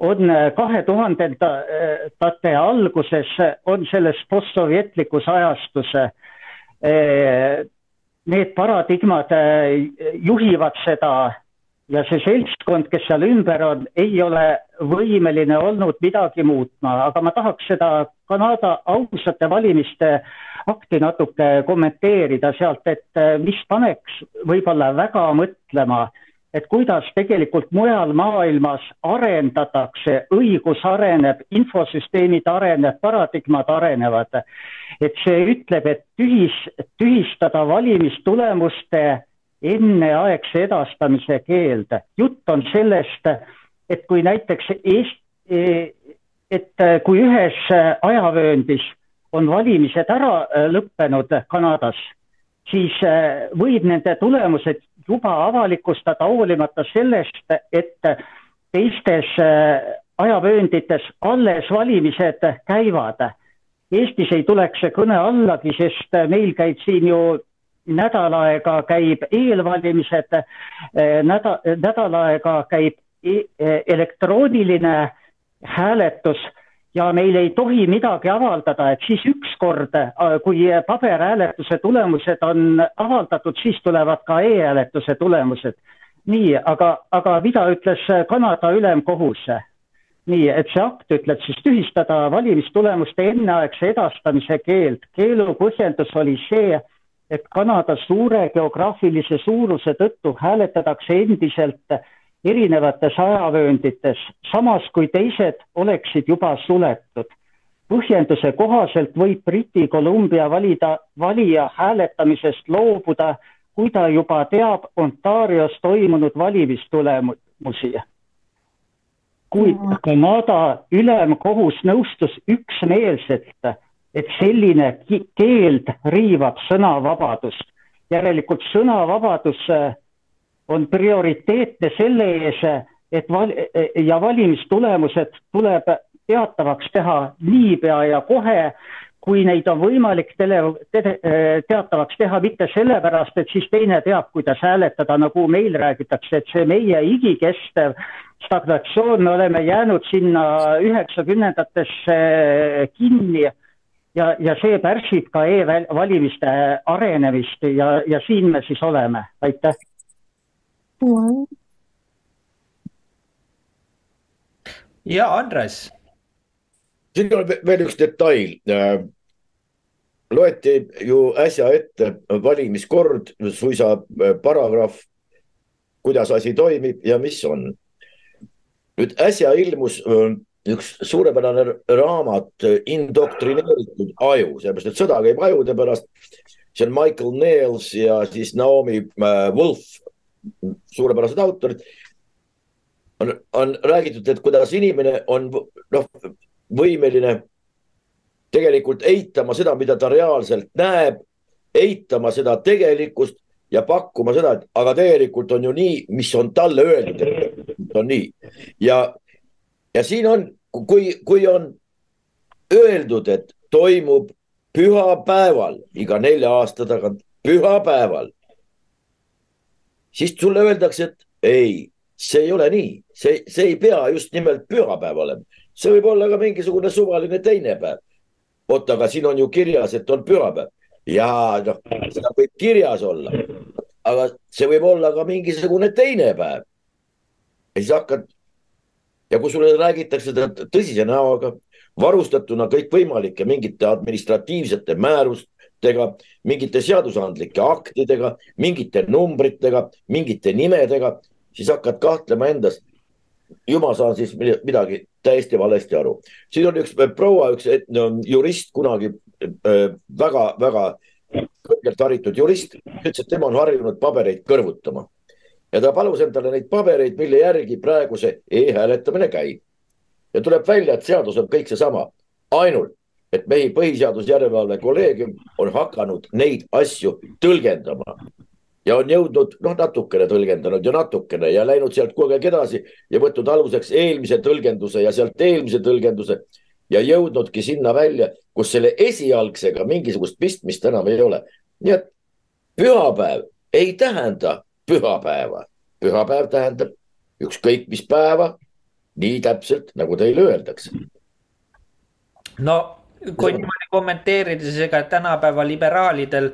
on äh, kahe tuhandendate alguses, on selles postsovjetlikus ajastus. Äh, need paradigmad äh, juhivad seda ja see seltskond, kes seal ümber on, ei ole võimeline olnud midagi muutma, aga ma tahaks seda Kanada ausate valimiste akti natuke kommenteerida sealt, et mis paneks võib-olla väga mõtlema et kuidas tegelikult mujal maailmas arendatakse, õigus areneb, infosüsteemid areneb, paradigmad arenevad. et see ütleb, et tühis, tühistada valimistulemuste enneaegse edastamise keeld. jutt on sellest, et kui näiteks Eesti, et kui ühes ajavööndis on valimised ära lõppenud Kanadas, siis võib nende tulemused juba avalikustada hoolimata sellest, et teistes ajavööndites alles valimised käivad. Eestis ei tuleks see kõne allagi, sest meil käib siin ju nädal aega käib eelvalimised, nädal, nädal aega käib e elektrooniline hääletus ja meil ei tohi midagi avaldada, et siis ükskord, kui paberhääletuse tulemused on avaldatud, siis tulevad ka e-hääletuse tulemused. nii, aga, aga mida ütles Kanada ülemkohus? nii, et see akt ütleb siis tühistada valimistulemuste enneaegse edastamise keeld. keelu põhjendus oli see, et Kanada suure geograafilise suuruse tõttu hääletatakse endiselt erinevates ajavööndites, samas kui teised oleksid juba suletud. põhjenduse kohaselt võib Briti Columbia valida, valija hääletamisest loobuda, kui ta juba teab Ontarios toimunud valimistulemusi kuid Kanada ülemkohus nõustus üksmeelselt, et selline keeld riivab sõnavabadust. järelikult sõnavabadus äh, on prioriteetne selle ees, et val- ja valimistulemused tuleb teatavaks teha niipea ja kohe, kui neid on võimalik tele, tele, teatavaks teha mitte sellepärast, et siis teine teab, kuidas hääletada, nagu meil räägitakse, et see meie igikestev stagnatsioon, me oleme jäänud sinna üheksakümnendatesse kinni ja, ja see pärsib ka e-valimiste arenemist ja, ja siin me siis oleme, aitäh mm.. ja Andres siin on veel üks detail. Äh, loeti ju äsja ette valimiskord, suisa äh, paragrahv, kuidas asi toimib ja mis on. nüüd äsja ilmus äh, üks suurepärane raamat Indoktrineeritud aju, sellepärast et sõda käib ajude pärast. see on Michael Nails ja siis Naomi Wolf, suurepärased autorid. on, on räägitud, et kuidas inimene on noh võimeline tegelikult eitama seda, mida ta reaalselt näeb, eitama seda tegelikkust ja pakkuma seda, et aga tegelikult on ju nii, mis on talle öeldud, et on nii. ja, ja siin on, kui, kui on öeldud, et toimub pühapäeval, iga nelja aasta tagant pühapäeval, siis sulle öeldakse, et ei, see ei ole nii, see, see ei pea just nimelt pühapäev olema see võib olla ka mingisugune suvaline teine päev. oot, aga siin on ju kirjas, et on pühapäev. ja noh, seda võib kirjas olla, aga see võib olla ka mingisugune teine päev. ja siis hakkad ja kui sulle räägitakse tõsise näoga, varustatuna kõikvõimalike mingite administratiivsete määrustega, mingite seadusandlike aktidega, mingite numbritega, mingite nimedega, siis hakkad kahtlema endas. ju ma saan siis midagi täiesti valesti aru. siin on üks proua, üks jurist kunagi väga-väga äh, kõrgelt haritud jurist, ütles, et tema on harjunud pabereid kõrvutama ja ta palus endale neid pabereid, mille järgi praegu see e-hääletamine käib. ja tuleb välja, et seadus on kõik seesama, ainult et meie põhiseadusjärelevalve kolleegium on hakanud neid asju tõlgendama ja on jõudnud noh, natukene tõlgendanud ja natukene ja läinud sealt kogu aeg edasi ja võtnud aluseks eelmise tõlgenduse ja sealt eelmise tõlgenduse ja jõudnudki sinna välja, kus selle esialgsega mingisugust pistmist enam ei ole. nii et pühapäev ei tähenda pühapäeva, pühapäev tähendab ükskõik mis päeva, nii täpselt nagu teile öeldakse. no kui niimoodi kommenteerida, siis ega tänapäeva liberaalidel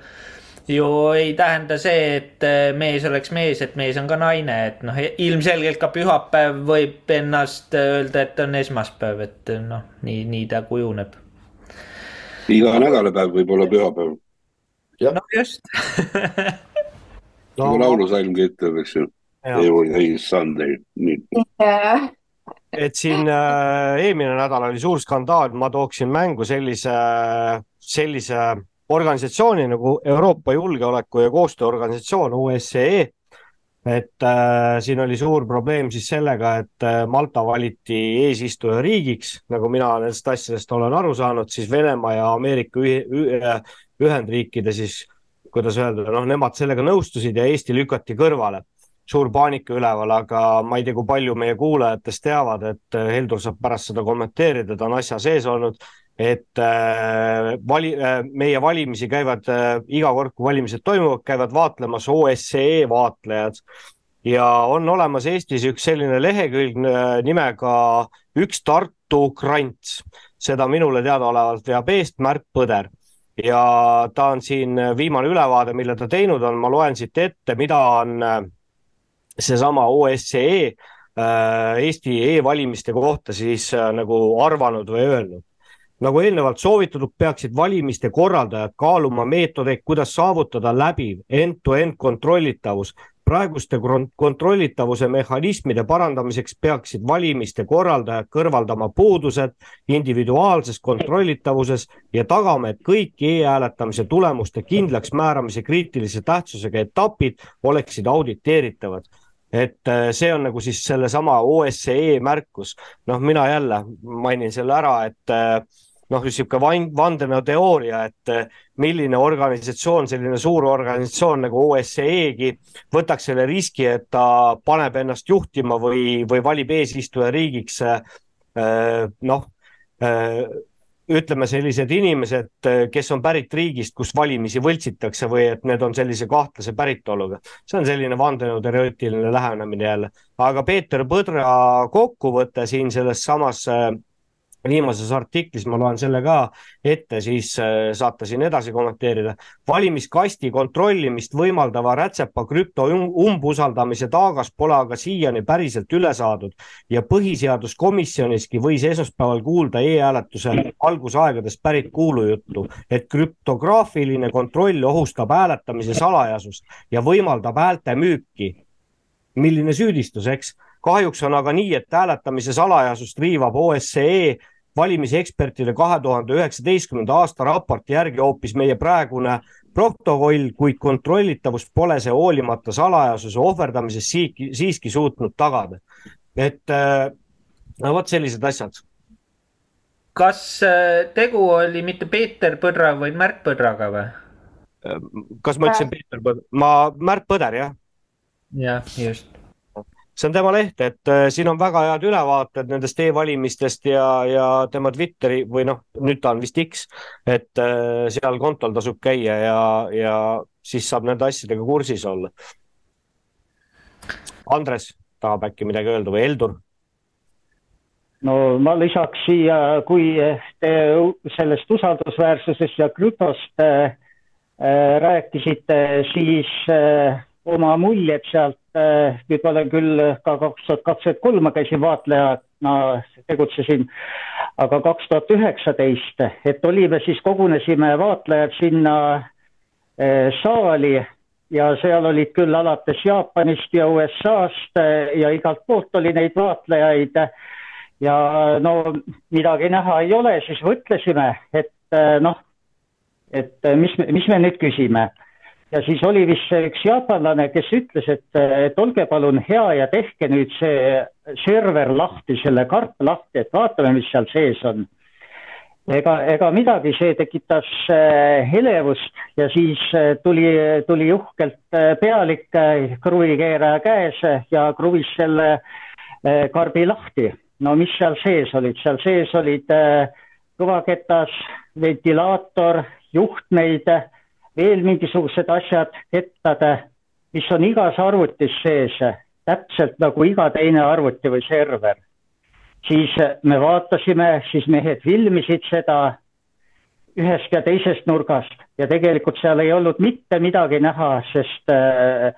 ju ei tähenda see, et äh, mees oleks mees, et mees on ka naine, et noh, ilmselgelt ka pühapäev võib ennast öelda, et on esmaspäev, et noh, nii, nii ta kujuneb. iga nädalapäev võib olla pühapäev. no just. No, nagu laulusalmgi ütleb, eks ju. Every day is Sunday, nii. Yeah et siin äh, eelmine nädal oli suur skandaal, ma tooksin mängu sellise, sellise organisatsiooni nagu Euroopa Julgeoleku ja Koostööorganisatsioon, OSCE. et äh, siin oli suur probleem siis sellega, et äh, Malta valiti eesistujariigiks, nagu mina nendest asjadest olen aru saanud, siis Venemaa ja Ameerika Ühendriikide siis, kuidas öelda, noh, nemad sellega nõustusid ja Eesti lükati kõrvale suur paanika üleval, aga ma ei tea, kui palju meie kuulajatest teavad, et äh, Heldur saab pärast seda kommenteerida, ta on asja sees olnud, et äh, vali äh,, meie valimisi käivad iga kord, kui valimised toimuvad, käivad vaatlemas OSCE vaatlejad. Ja on olemas Eestis üks selline lehekülg nimega Üks Tartu krants, seda minule teadaolevalt veab eest Märt Põder. Ja ta on siin viimane ülevaade, mille ta teinud on, ma loen siit ette, mida on seesama OSCE äh, Eesti e-valimiste kohta siis äh, nagu arvanud või öelnud. nagu eelnevalt soovitatud, peaksid valimiste korraldajad kaaluma meetodeid, kuidas saavutada läbiv end-to-end -end kontrollitavus. praeguste kontrollitavuse mehhanismide parandamiseks peaksid valimiste korraldajad kõrvaldama puudused individuaalses kontrollitavuses ja tagama, et kõik e-hääletamise tulemuste kindlaksmääramise kriitilise tähtsusega etapid oleksid auditeeritavad et äh, see on nagu siis sellesama OSCE märkus. noh, mina jälle mainin selle ära, et äh, noh, niisugune vandenõuteooria, et äh, milline organisatsioon, selline suur organisatsioon nagu OSCE-gi võtaks selle riski, et ta paneb ennast juhtima või, või valib eesistujariigiks noh ütleme, sellised inimesed, kes on pärit riigist, kus valimisi võltsitakse või et need on sellise kahtlase päritoluga. see on selline vandenõuteoreetiline lähenemine jälle, aga Peeter Põdra kokkuvõte siin selles samas viimases artiklis, ma loen selle ka ette, siis äh, saate siin edasi kommenteerida. valimiskasti kontrollimist võimaldava rätsepa krüpto um-, umbusaldamise taagas pole aga siiani päriselt üle saadud ja põhiseaduskomisjoniski võis esmaspäeval kuulda e-hääletuse algusaegadest pärit kuulujuttu, et krüptograafiline kontroll ohustab hääletamise salajasust ja võimaldab häälte müüki. milline süüdistus, eks kahjuks on aga nii, et hääletamise salajasust riivab OSCE valimisekspertide kahe tuhande üheksateistkümnenda aasta raporti järgi hoopis meie praegune protokoll, kuid kontrollitavust pole see hoolimata salajasuse ohverdamisest siiski, siiski suutnud tagada. et äh, no vot sellised asjad. kas äh, tegu oli mitte Peeter Põdra, vaid Märt Põdraga või? Äh, kas ma ütlesin Peeter Põder, ma, Märt Põder, jah. jah, just see on tema leht, et äh, siin on väga head ülevaated nendest e-valimistest ja, ja tema Twitteri või noh, nüüd ta on vist X, et äh, seal kontol tasub käia ja, ja siis saab nende asjadega kursis olla. Andres tahab äkki midagi öelda või Heldur? no ma lisaks siia, kui te sellest usaldusväärsusest ja krüptost äh, rääkisite, siis äh, oma muljed sealt äh,, nüüd ma olen küll ka kaks tuhat kakskümmend kolm, ma käisin vaatlejana, tegutsesin, aga kaks tuhat üheksateist, et olime siis, kogunesime vaatlejad sinna äh, saali ja seal olid küll alates Jaapanist ja USA-st äh, ja igalt poolt oli neid vaatlejaid. ja no midagi näha ei ole, siis mõtlesime, et äh, noh, et äh, mis, mis me nüüd küsime ja siis oli vist üks jaapanlane, kes ütles, et, et olge palun hea ja tehke nüüd see server lahti, selle karp lahti, et vaatame, mis seal sees on. ega, ega midagi, see tekitas äh, elevust ja siis äh, tuli, tuli uhkelt äh, pealik kruvikeeraja käes ja kruvis selle karbi lahti. no mis seal sees olid, seal sees olid kõvaketas, ventilaator, juhtmeid veel mingisugused asjad, kettad, mis on igas arvutis sees, täpselt nagu iga teine arvuti või server. siis me vaatasime, siis mehed filmisid seda ühest ja teisest nurgast ja tegelikult seal ei olnud mitte midagi näha, sest äh,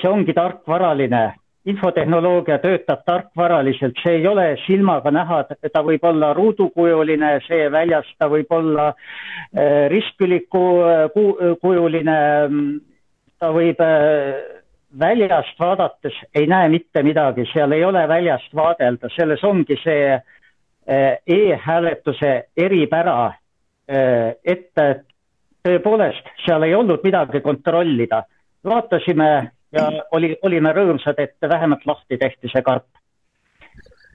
see ongi tarkvaraline infotehnoloogia töötab tarkvaraliselt, see ei ole silmaga näha, ta võib olla ruudukujuline, see väljas, ta võib olla äh, ristküliku kujuline, ta võib äh, väljast vaadates ei näe mitte midagi, seal ei ole väljast vaadelda, selles ongi see äh, e-hääletuse eripära et tõepoolest, seal ei olnud midagi kontrollida. vaatasime ja oli, olime rõõmsad, et vähemalt lahti tehti see karp.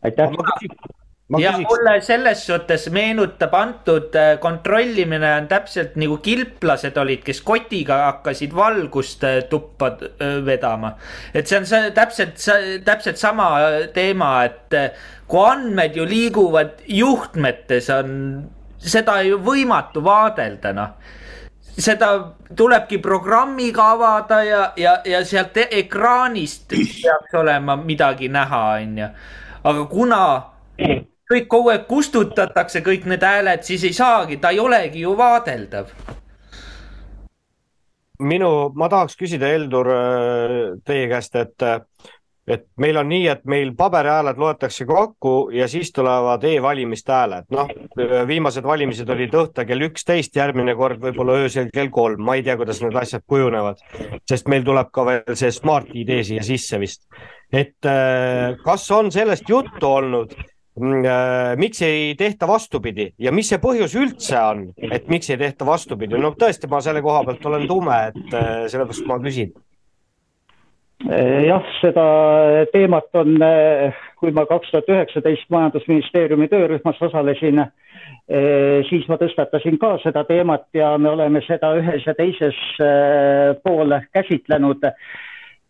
aitäh ja mulle selles suhtes meenutab antud äh, kontrollimine on täpselt nagu kilplased olid, kes kotiga hakkasid valgust äh, tuppa äh, vedama. et see on see täpselt, täpselt sama teema, et kui andmed ju liiguvad juhtmetes, on seda ju võimatu vaadelda, noh seda tulebki programmiga avada ja, ja, ja sealt ekraanist peaks olema midagi näha, onju. aga kuna kõik kogu aeg kustutatakse, kõik need hääled, siis ei saagi, ta ei olegi ju vaadeldav. minu, ma tahaks küsida, Heldur, teie käest, et, et meil on nii, et meil paberhääled loetakse kokku ja siis tulevad e-valimiste hääled. noh, viimased valimised olid õhtul kell üksteist, järgmine kord võib-olla öösel kell kolm, ma ei tea, kuidas need asjad kujunevad, sest meil tuleb ka veel see Smart ID siia sisse vist. et kas on sellest juttu olnud Mm, äh, miks ei tehta vastupidi ja mis see põhjus üldse on, et miks ei tehta vastupidi? no tõesti, ma selle koha pealt olen tume, et äh, sellepärast ma küsin. Äh, jah, seda teemat on, kui ma kaks tuhat üheksateist Majandusministeeriumi töörühmas osalesin, siis ma tõstatasin ka seda teemat ja me oleme seda ühes ja teises pool käsitlenud.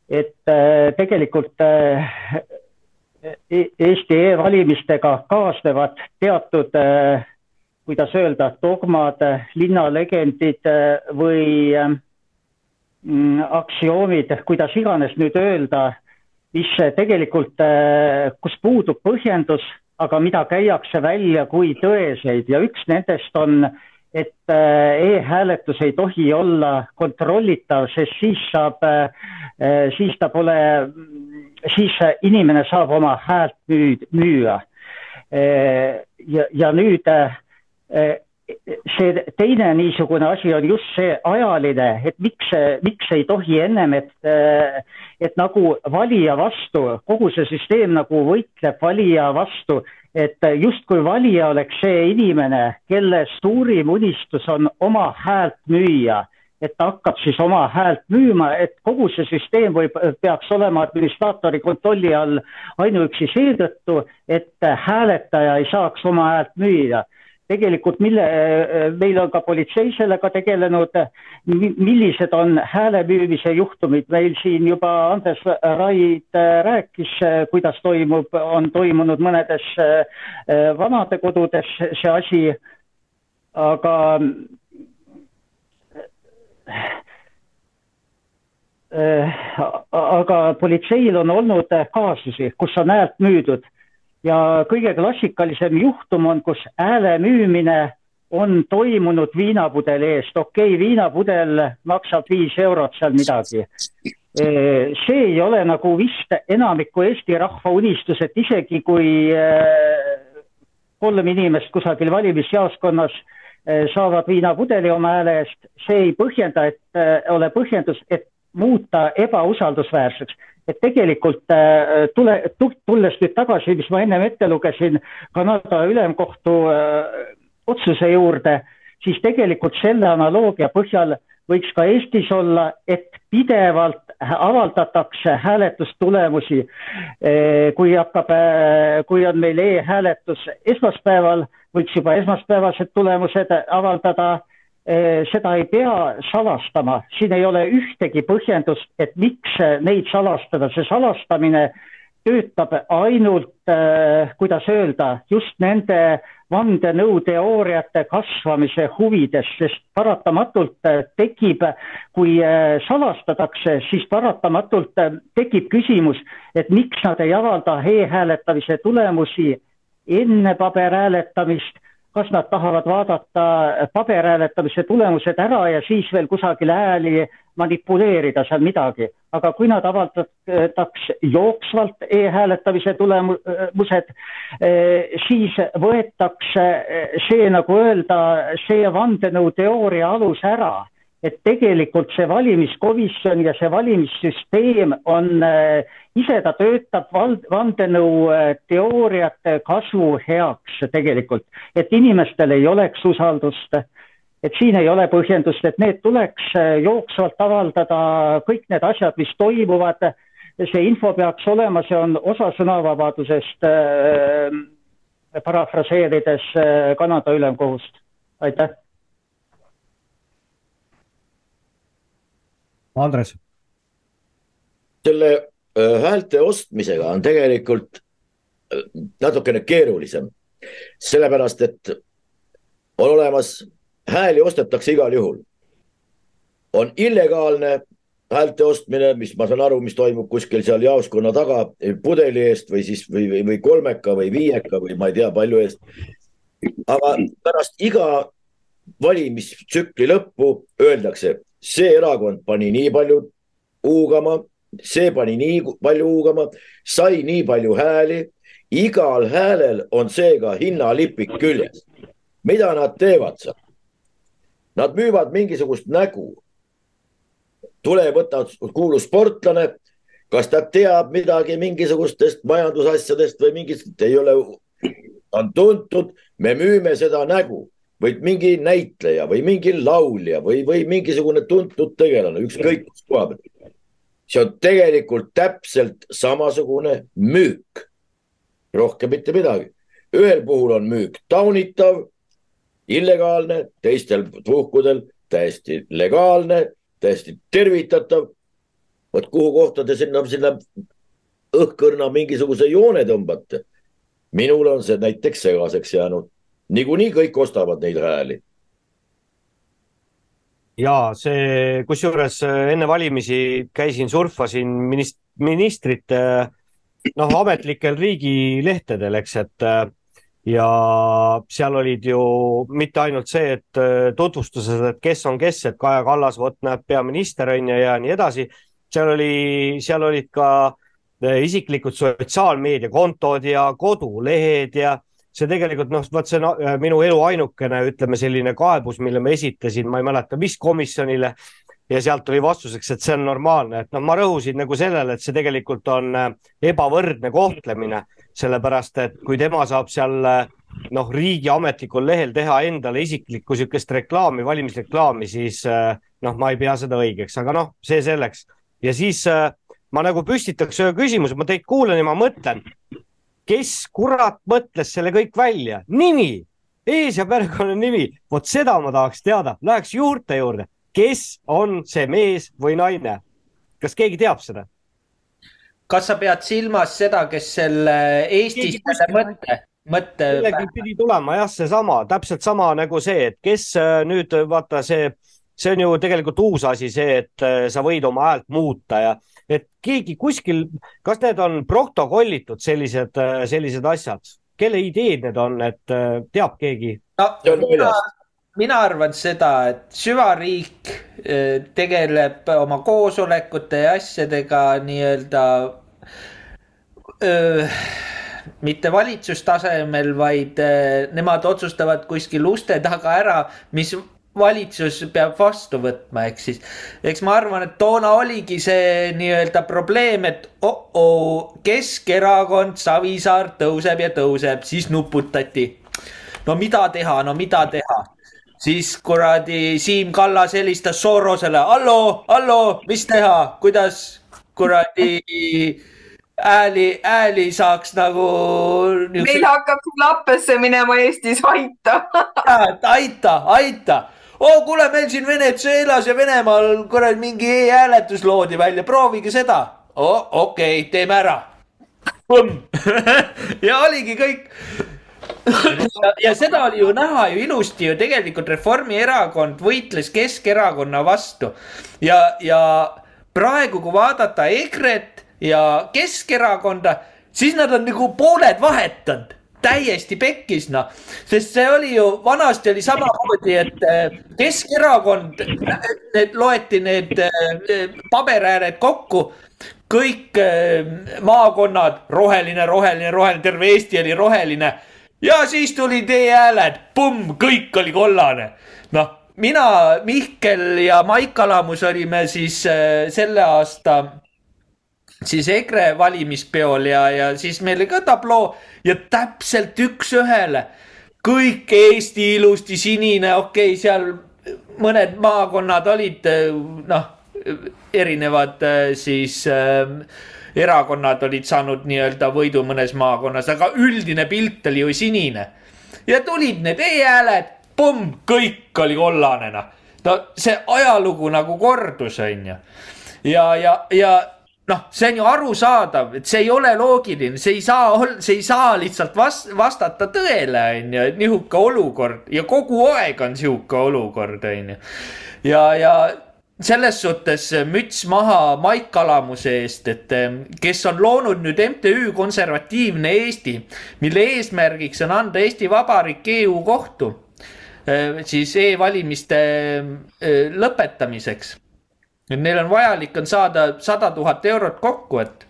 et tegelikult E-, Eesti e-valimistega kaasnevad teatud, äh, kuidas öelda, dogmad, linnalegendid äh, või mm, aktsioomid, kuidas iganes nüüd öelda, mis tegelikult, äh, kus puudub põhjendus, aga mida käiakse välja kui tõeseid ja üks nendest on, et e-hääletus ei tohi olla kontrollitav, sest siis saab, siis ta pole siis inimene saab oma häält müü-, müüa. ja, ja nüüd see teine niisugune asi on just see ajaline, et miks, miks ei tohi ennem, et, et nagu valija vastu, kogu see süsteem nagu võitleb valija vastu, et justkui valija oleks see inimene, kelle suurim unistus on oma häält müüa et ta hakkab siis oma häält müüma, et kogu see süsteem võib, peaks olema administraatori kontrolli all ainuüksi seetõttu, et hääletaja ei saaks oma häält müüa. Tegelikult mille, meil on ka politsei sellega tegelenud, millised on hääle müümise juhtumid, meil siin juba Andres Raid rääkis, kuidas toimub, on toimunud mõnedes vanadekodudes see asi, aga aga politseil on olnud kaasusi, kus on häält müüdud ja kõige klassikalisem juhtum on, kus hääle müümine on toimunud viinapudeli eest, okei okay,, viinapudel maksab viis eurot seal midagi. Äh, see ei ole nagu vist enamiku Eesti rahva unistus, et isegi kui äh, kolm inimest kusagil valimisjaoskonnas Eh, saavad viinapudeli oma hääle eest, see ei põhjenda, et ole põhjendus, et muuta ebausaldusväärseks. Et tegelikult äh, tule, tulles nüüd tagasi, mis ma ennem ette lugesin Kanada ülemkohtu äh, otsuse juurde, siis tegelikult selle analoogia põhjal võiks ka Eestis olla, et pidevalt avaldatakse hääletustulemusi. kui hakkab, kui on meil e-hääletus esmaspäeval võiks juba esmaspäevased tulemused avaldada. Eh, seda ei pea salastama, siin ei ole ühtegi põhjendust, et miks neid salastada, see salastamine töötab ainult, eh, kuidas öelda, just nende vandenõuteooriate kasvamise huvides, sest paratamatult eh, tekib, kui salastatakse, siis paratamatult tekib küsimus, et miks nad ei avalda e-hääletamise tulemusi enne paberhääletamist, kas nad tahavad vaadata paberhääletamise tulemused ära ja siis veel kusagil hääli manipuleerida seal midagi. aga kui nad avaldataks jooksvalt e-hääletamise tulemused, siis võetakse see, nagu öelda, see vandenõuteooria alus ära et tegelikult see valimiskomisjon ja see valimissüsteem on äh, ise ta töötab vald-, vandenõuteooriate kasvu heaks tegelikult, et inimestel ei oleks usaldust et siin ei ole põhjendust, et need tuleks jooksvalt avaldada, kõik need asjad, mis toimuvad, see info peaks olema, see on osa sõnavabadusest äh,, parafraseerides äh, Kanada ülemkohust. aitäh. Andres. selle äh, häälte ostmisega on tegelikult äh, natukene keerulisem, sellepärast et on olemas, hääli ostetakse igal juhul. on illegaalne häälte ostmine, mis ma saan aru, mis toimub kuskil seal jaoskonna taga pudeli eest või siis või, või, või kolmeka või viieka või ma ei tea, palju eest. aga pärast iga valimistsükli lõppu öeldakse, see erakond pani nii palju huugama, see pani nii palju huugama, sai nii palju hääli. igal häälel on seega hinnalipik küljes. mida nad teevad seal? Nad müüvad mingisugust nägu tule võta kuulus sportlane, kas ta teab midagi mingisugustest majandusasjadest või mingist, ei ole, on tuntud, me müüme seda nägu või mingi näitleja või mingi laulja või, või mingisugune tuntud tegelane, ükskõik kus koha peal. see on tegelikult täpselt samasugune müük. rohkem mitte midagi. ühel puhul on müük taunitav, illegaalne, teistel puhkudel täiesti legaalne täiesti tervitatav. vot kuhu kohta te sinna, sinna õhkõrna mingisuguse joone tõmbate. minul on see näiteks segaseks jäänud. Niikuinii kõik ostavad neid hääli. ja see, kusjuures äh, enne valimisi käisin, surfasin minist-, ministrite noh, ametlikel riigilehtedel, eks, et äh, ja seal olid ju mitte ainult see, et äh, tutvustused, et kes on kes, et Kaja Kallas, vot näed, peaminister on ju ja nii edasi. seal oli, seal olid ka äh, isiklikud sotsiaalmeediakontod ja kodulehed ja see tegelikult noh, vot see on äh, minu elu ainukene, ütleme selline kaebus, mille ma esitasin, ma ei mäleta, mis komisjonile ja sealt tuli vastuseks, et see on normaalne, et noh, ma rõhusin nagu sellele, et see tegelikult on ebavõrdne kohtlemine sellepärast et kui tema saab seal noh, riigi ametlikul lehel teha endale isiklikku niisugust reklaami, valimisreklaami, siis noh, ma ei pea seda õigeks, aga noh, see selleks. ja siis ma nagu püstitaks ühe küsimuse, ma teid kuulan ja ma mõtlen, kes kurat mõtles selle kõik välja, nimi, ees- ja perekonnanimi, vot seda ma tahaks teada, läheks juurte juurde, kes on see mees või naine? kas keegi teab seda? kas sa pead silmas seda, kes selle Eestis selle mõtte, mõtte? kellelgi pidi tulema jah, seesama, täpselt sama nagu see, et kes äh, nüüd vaata see, see on ju tegelikult uus asi, see, et äh, sa võid oma häält muuta ja et keegi kuskil, kas need on protokollitud sellised, äh, sellised asjad, kelle ideed need on, et teab keegi no,? mina, mina arvan seda, et süvariik tegeleb oma koosolekute ja asjadega nii-öelda mitte valitsustasemel, vaid nemad otsustavad kuskil uste taga ära, mis valitsus peab vastu võtma, ehk siis, eks ma arvan, et toona oligi see nii-öelda probleem, et oh-oo, Keskerakond, Savisaar tõuseb ja tõuseb, siis nuputati. no mida teha, no mida teha siis kuradi Siim Kallas helistas Sorosele, hallo, hallo, mis teha, kuidas kuradi hääli, hääli saaks nagu. meil hakkab lappesse minema Eestis, aita aita, aita oo, kuule, meil siin Venezuelas ja Venemaal kuradi mingi e-hääletus loodi välja, proovige seda. okei okay,, teeme ära. ja oligi kõik. Ja, ja seda oli ju näha ju ilusti ju. Tegelikult Reformierakond võitles Keskerakonna vastu. Ja, ja praegu, kui vaadata EKRE-t ja Keskerakonda, siis nad on nagu pooled vahetanud täiesti pekkis noh, sest see oli ju vanasti oli samamoodi, et eh, Keskerakond, need loeti need eh, paberääned kokku, kõik eh, maakonnad roheline, roheline, roheline, terve Eesti oli roheline. Ja siis tulid e-hääled, pumm, kõik oli kollane. noh, mina, Mihkel ja Maik Alamus olime siis selle aasta siis EKRE valimispeol ja, ja siis meil oli ka tabloo ja täpselt üks-ühele kõik Eesti ilusti sinine, okei okay,, seal mõned maakonnad olid noh, erinevad siis äh, erakonnad olid saanud nii-öelda võidu mõnes maakonnas, aga üldine pilt oli ju sinine. ja tulid need e-hääled, pumm, kõik oli kollane noh. no see ajalugu nagu kordus, on ju. ja, ja, ja noh, see on ju arusaadav, et see ei ole loogiline, see ei saa, see ei saa lihtsalt vast-, vastata tõele, on ju, et nihuke olukord ja kogu aeg on sihuke olukord, on ju. ja, ja selles suhtes müts maha Maik Kalamuse eest, et kes on loonud nüüd MTÜ Konservatiivne Eesti, mille eesmärgiks on anda Eesti Vabariik EU kohtu siis e-valimiste lõpetamiseks et neil on vajalik on saada sada tuhat eurot kokku, et,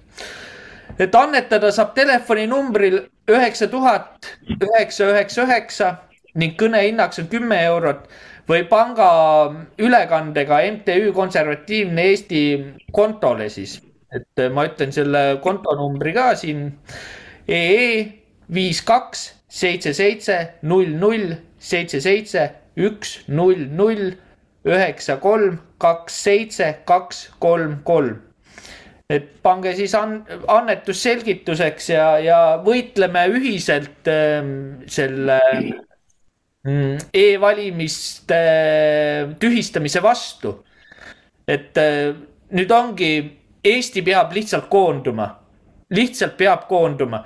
et annetada saab telefoninumbril üheksa tuhat üheksa üheksa üheksa ning kõnehinnaks on kümme eurot või pangaülekandega MTÜ Konservatiivne Eesti kontole siis, et ma ütlen selle kontonumbri ka siin. EE viis kaks seitse seitse null null seitse seitse üks null null üheksa, kolm, kaks, seitse, kaks, kolm, kolm. et pange siis an-, annetus selgituseks ja, ja võitleme ühiselt äh, selle mm, e-valimiste äh, tühistamise vastu. et äh, nüüd ongi, Eesti peab lihtsalt koonduma, lihtsalt peab koonduma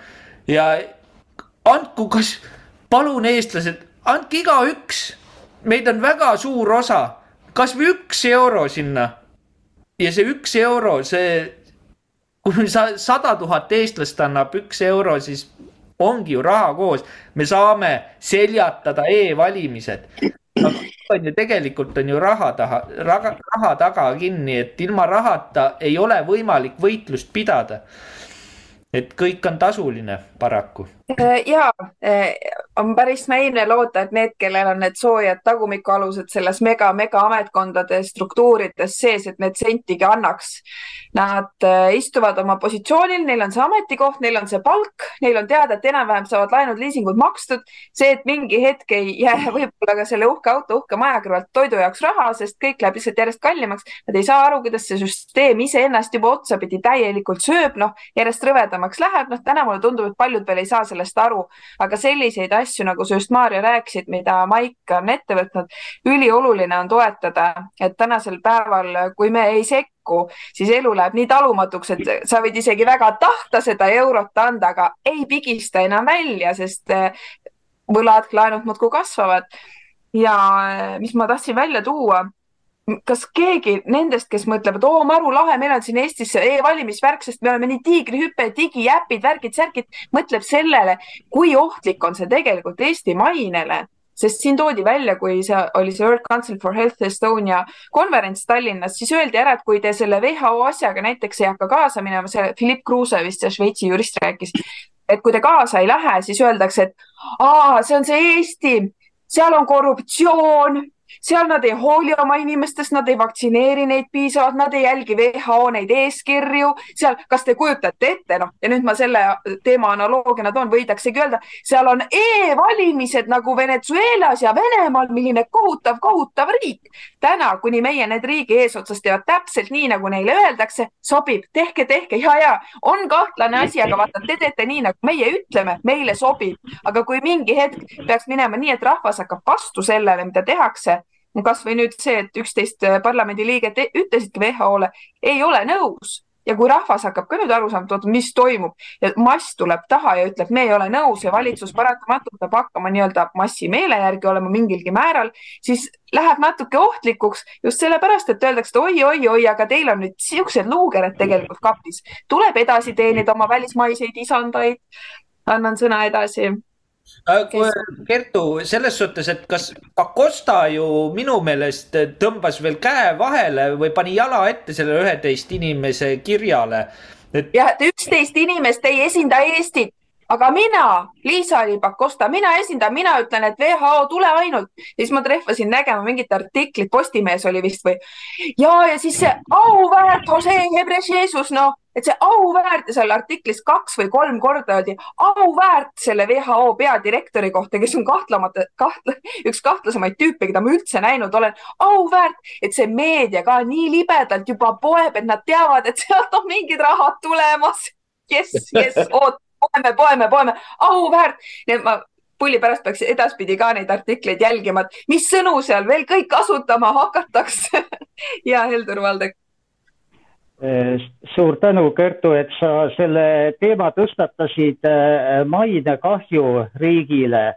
ja andku, kas, palun, eestlased, andke igaüks, meid on väga suur osa kasvõi üks euro sinna. ja see üks euro, see, kui sa sada tuhat eestlast annab üks euro, siis ongi ju raha koos, me saame seljatada e-valimised. on ju tegelikult on ju raha taha, raha, raha taga kinni, et ilma rahata ei ole võimalik võitlust pidada. et kõik on tasuline paraku Äh, ja äh, on päris naiivne loota, et need, kellel on need soojad tagumikualused selles mega-mega ametkondade struktuurides sees, et need sentigi annaks. Nad äh, istuvad oma positsioonil, neil on see ametikoht, neil on see palk, neil on teada, et enam-vähem saavad laenud, liisingud makstud. see, et mingi hetk ei jää võib-olla ka selle uhke auto, uhke maja kõrvalt toidu jaoks raha, sest kõik läheb lihtsalt järjest kallimaks. Nad ei saa aru, kuidas see süsteem iseennast juba otsapidi täielikult sööb, noh järjest rõvedamaks läheb, noh täna mulle tundub, et paljud veel ei saa sellest aru, aga selliseid asju, nagu sa just, Maarja, rääkisid, mida Maik on ette võtnud, ülioluline on toetada, et tänasel päeval, kui me ei sekku, siis elu läheb nii talumatuks, et sa võid isegi väga tahta seda eurot anda, aga ei pigista enam välja, sest eh, võlad, laenud muudkui kasvavad. ja eh, mis ma tahtsin välja tuua kas keegi nendest, kes mõtleb, et oo, maru lahe, meil on siin Eestis e-valimisvärk, sest me oleme nii tiigrihüpe, digiäpid, värgid, särgid, mõtleb sellele, kui ohtlik on see tegelikult Eesti mainele. Sest siin toodi välja, kui see oli see World Council for Health Estonia konverents Tallinnas, siis öeldi ära, et kui te selle WHO asjaga näiteks ei hakka kaasa minema, see Philipp Kruuse vist, see Šveitsi jurist rääkis, et kui te kaasa ei lähe, siis öeldakse, et aa, see on see Eesti, seal on korruptsioon seal nad ei hooli oma inimestest, nad ei vaktsineeri neid piisavalt, nad ei jälgi WHO neid eeskirju, seal, kas te kujutate ette, noh, ja nüüd ma selle teema analoogiana toon, võidaksegi öelda, seal on e-valimised nagu Venezuelas ja Venemaal, milline kohutav, kohutav riik. täna, kuni meie need riigi eesotsas teevad täpselt nii, nagu neile öeldakse, sobib, tehke, tehke ja, ja on kahtlane asi, aga vaata, te teete nii, nagu meie ütleme, meile sobib, aga kui mingi hetk peaks minema nii, et rahvas hakkab vastu sellele, mida tehakse kasvõi nüüd see, et üksteist äh, parlamendiliiget e-, ütlesidki WHO-le, ei ole nõus ja kui rahvas hakkab ka nüüd aru saama, et oota, mis toimub ja mass tuleb taha ja ütleb, me ei ole nõus ja valitsus paratamatult peab hakkama nii-öelda massi meele järgi olema mingilgi määral, siis läheb natuke ohtlikuks just sellepärast, et öeldakse, oi-oi-oi, aga teil on nüüd siuksed luukered tegelikult kapis. tuleb edasi teenida oma välismaiseid isandaid. annan sõna edasi Kertu, selles suhtes, et kas Pakosta ju minu meelest tõmbas veel käe vahele või pani jala ette selle üheteist inimese kirjale et.... jah, et üksteist inimest ei esinda Eestit, aga mina, Liisa-Ly Pakosta, mina esindan, mina ütlen, et WHO, tule ainult. siis ma trehvasin nägema mingit artiklit, Postimees oli vist või. ja, ja siis see auväärt Jose Hebres Jesus, noh, et see auväärt ja seal artiklis kaks või kolm korda öeldi auväärt selle WHO peadirektori kohta, kes on kahtlemata, kahtla, üks kahtlasemaid tüüpe, keda ma üldse näinud olen. auväärt, et see meedia ka nii libedalt juba poeb, et nad teavad, et sealt on mingid rahad tulemas. jess, jess, oot, poeme, poeme, poeme, auväärt. nii et ma pulli pärast peaks edaspidi ka neid artikleid jälgima, et mis sõnu seal veel kõik kasutama hakatakse ja Heldur Valdek suur tänu, Kertu, et sa selle teema tõstatasid eh, mainekahju riigile.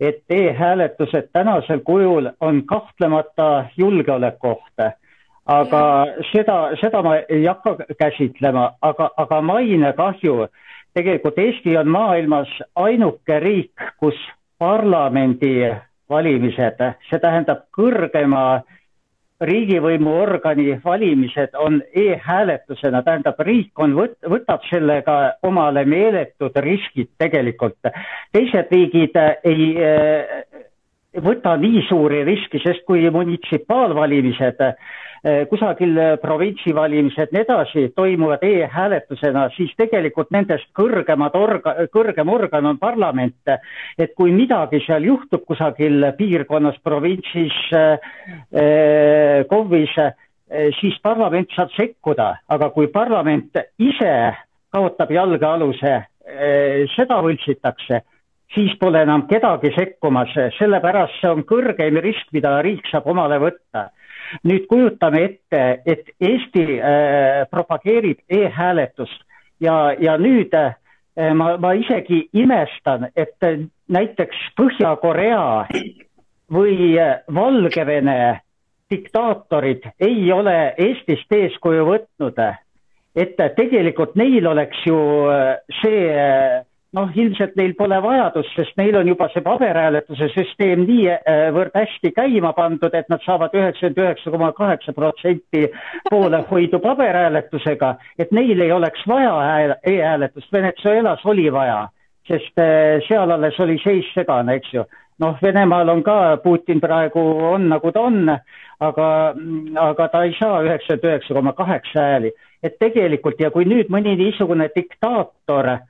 et e-hääletused tänasel kujul on kahtlemata julgeolekuoht. aga seda, seda ma ei hakka käsitlema, aga, aga mainekahju, tegelikult Eesti on maailmas ainuke riik, kus parlamendivalimised, see tähendab kõrgema riigivõimuorgani valimised on e-hääletusena, tähendab, riik on võt-, võtab sellega omale meeletud riskid tegelikult. teised riigid ei äh, võta nii suuri riski, sest kui munitsipaalvalimised äh, kusagil eh, provintsi valimised, nii edasi, toimuvad e-hääletusena, siis tegelikult nendest kõrgemad orga-, kõrgem organ on parlament. et kui midagi seal juhtub kusagil piirkonnas, provintsis eh,, KOV-is eh,, siis parlament saab sekkuda, aga kui parlament ise kaotab jalgealuse eh,, seda võltsitakse siis pole enam kedagi sekkumas, sellepärast see on kõrgeim risk, mida riik saab omale võtta nüüd kujutame ette, et Eesti äh, propageerib e-hääletust ja, ja nüüd äh, ma, ma isegi imestan, et näiteks Põhja-Korea või äh, Valgevene diktaatorid ei ole Eestist eeskuju võtnud. et tegelikult neil oleks ju äh, see äh, noh, ilmselt neil pole vajadust, sest neil on juba see paberhääletuse süsteem niivõrd hästi käima pandud, et nad saavad üheksakümmend üheksa koma kaheksa protsenti poolehoidu paberhääletusega, et neil ei oleks vaja e-hääletust, Venezuelas oli vaja, sest eh, seal alles oli seis segane, eks ju. noh, Venemaal on ka, Putin praegu on nagu ta on, aga, aga ta ei saa üheksakümmend üheksa koma kaheksa hääli. et tegelikult ja kui nüüd mõni niisugune diktaator äh,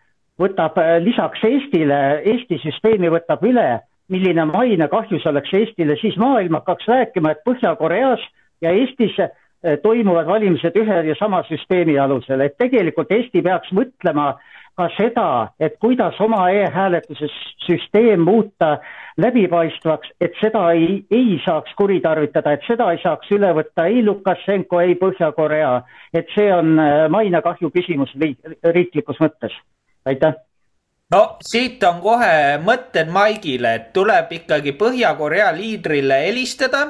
võtab äh, lisaks Eestile, Eesti süsteemi võtab üle, milline mainekahju see oleks Eestile, siis maailm hakkaks rääkima, et Põhja-Koreas ja Eestis äh, toimuvad valimised ühe ja sama süsteemi alusel, et tegelikult Eesti peaks mõtlema ka seda, et kuidas oma e-hääletuse süsteem muuta läbipaistvaks, et seda ei, ei saaks kuritarvitada, et seda ei saaks üle võtta ei Lukašenko, ei Põhja-Korea. et see on äh, mainekahju küsimus riiklikus mõttes aitäh! No siit on kohe mõtted Maigile, et tuleb ikkagi Põhja-Korea liidrile helistada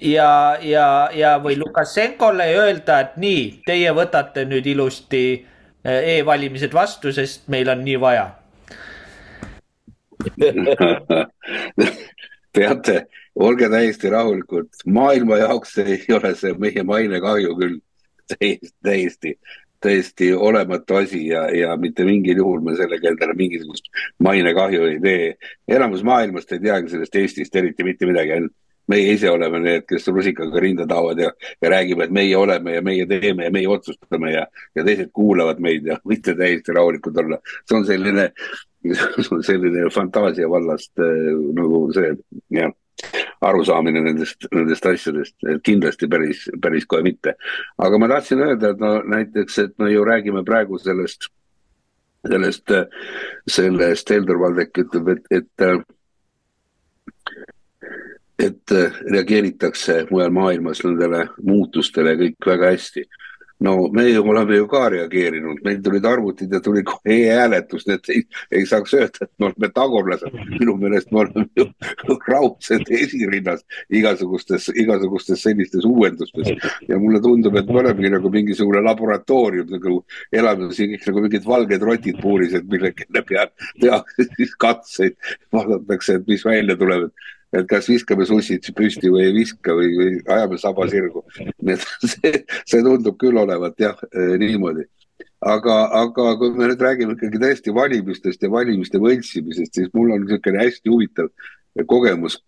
ja, ja, ja või Lukašenkole öelda, et nii, teie võtate nüüd ilusti eh, e-valimised vastu, sest meil on nii vaja. Teate, olge täiesti rahulikud, maailma jaoks ei ole see meie mainekahju küll. Täiesti, täiesti täiesti olematu asi ja, ja mitte mingil juhul me sellega endale mingisugust mainekahju ei tee. enamus maailmast ei teagi sellest Eestist eriti mitte midagi, meie ise oleme need, kes rusikaga rinda taovad ja, ja räägime, et meie oleme ja meie teeme ja meie otsustame ja, ja teised kuulavad meid ja võite täiesti rahulikud olla. see on selline, selline fantaasia vallast äh, nagu see, jah arusaamine nendest, nendest asjadest, kindlasti päris, päris kohe mitte. aga ma tahtsin öelda, et no näiteks, et me ju räägime praegu sellest, sellest, sellest, Heldur Valdek ütleb, et, et et reageeritakse mujal maailmas nendele muutustele kõik väga hästi no meie oleme ju ka reageerinud, meil tulid arvutid ja tuli kohe e-hääletus, et ei, ei saaks öelda, et me oleme tagurlased. minu meelest me oleme ju raudselt esirinnas igasugustes, igasugustes sellistes uuendustes. Ja mulle tundub, et me olemegi nagu mingisugune laboratoorium, nagu elame siin kõik nagu mingid valged rotid puuris, et mille, kelle peal tehakse siis katseid, vaadatakse, et mis välja tuleb, et et kas viskame sussid püsti või ei viska või, või ajame saba sirgu. nii et see, see tundub küll olevat jah, eh, niimoodi. aga, aga kui me nüüd räägime ikkagi tõesti valimistest ja valimiste võltsimisest, siis mul on niisugune hästi huvitav kogemus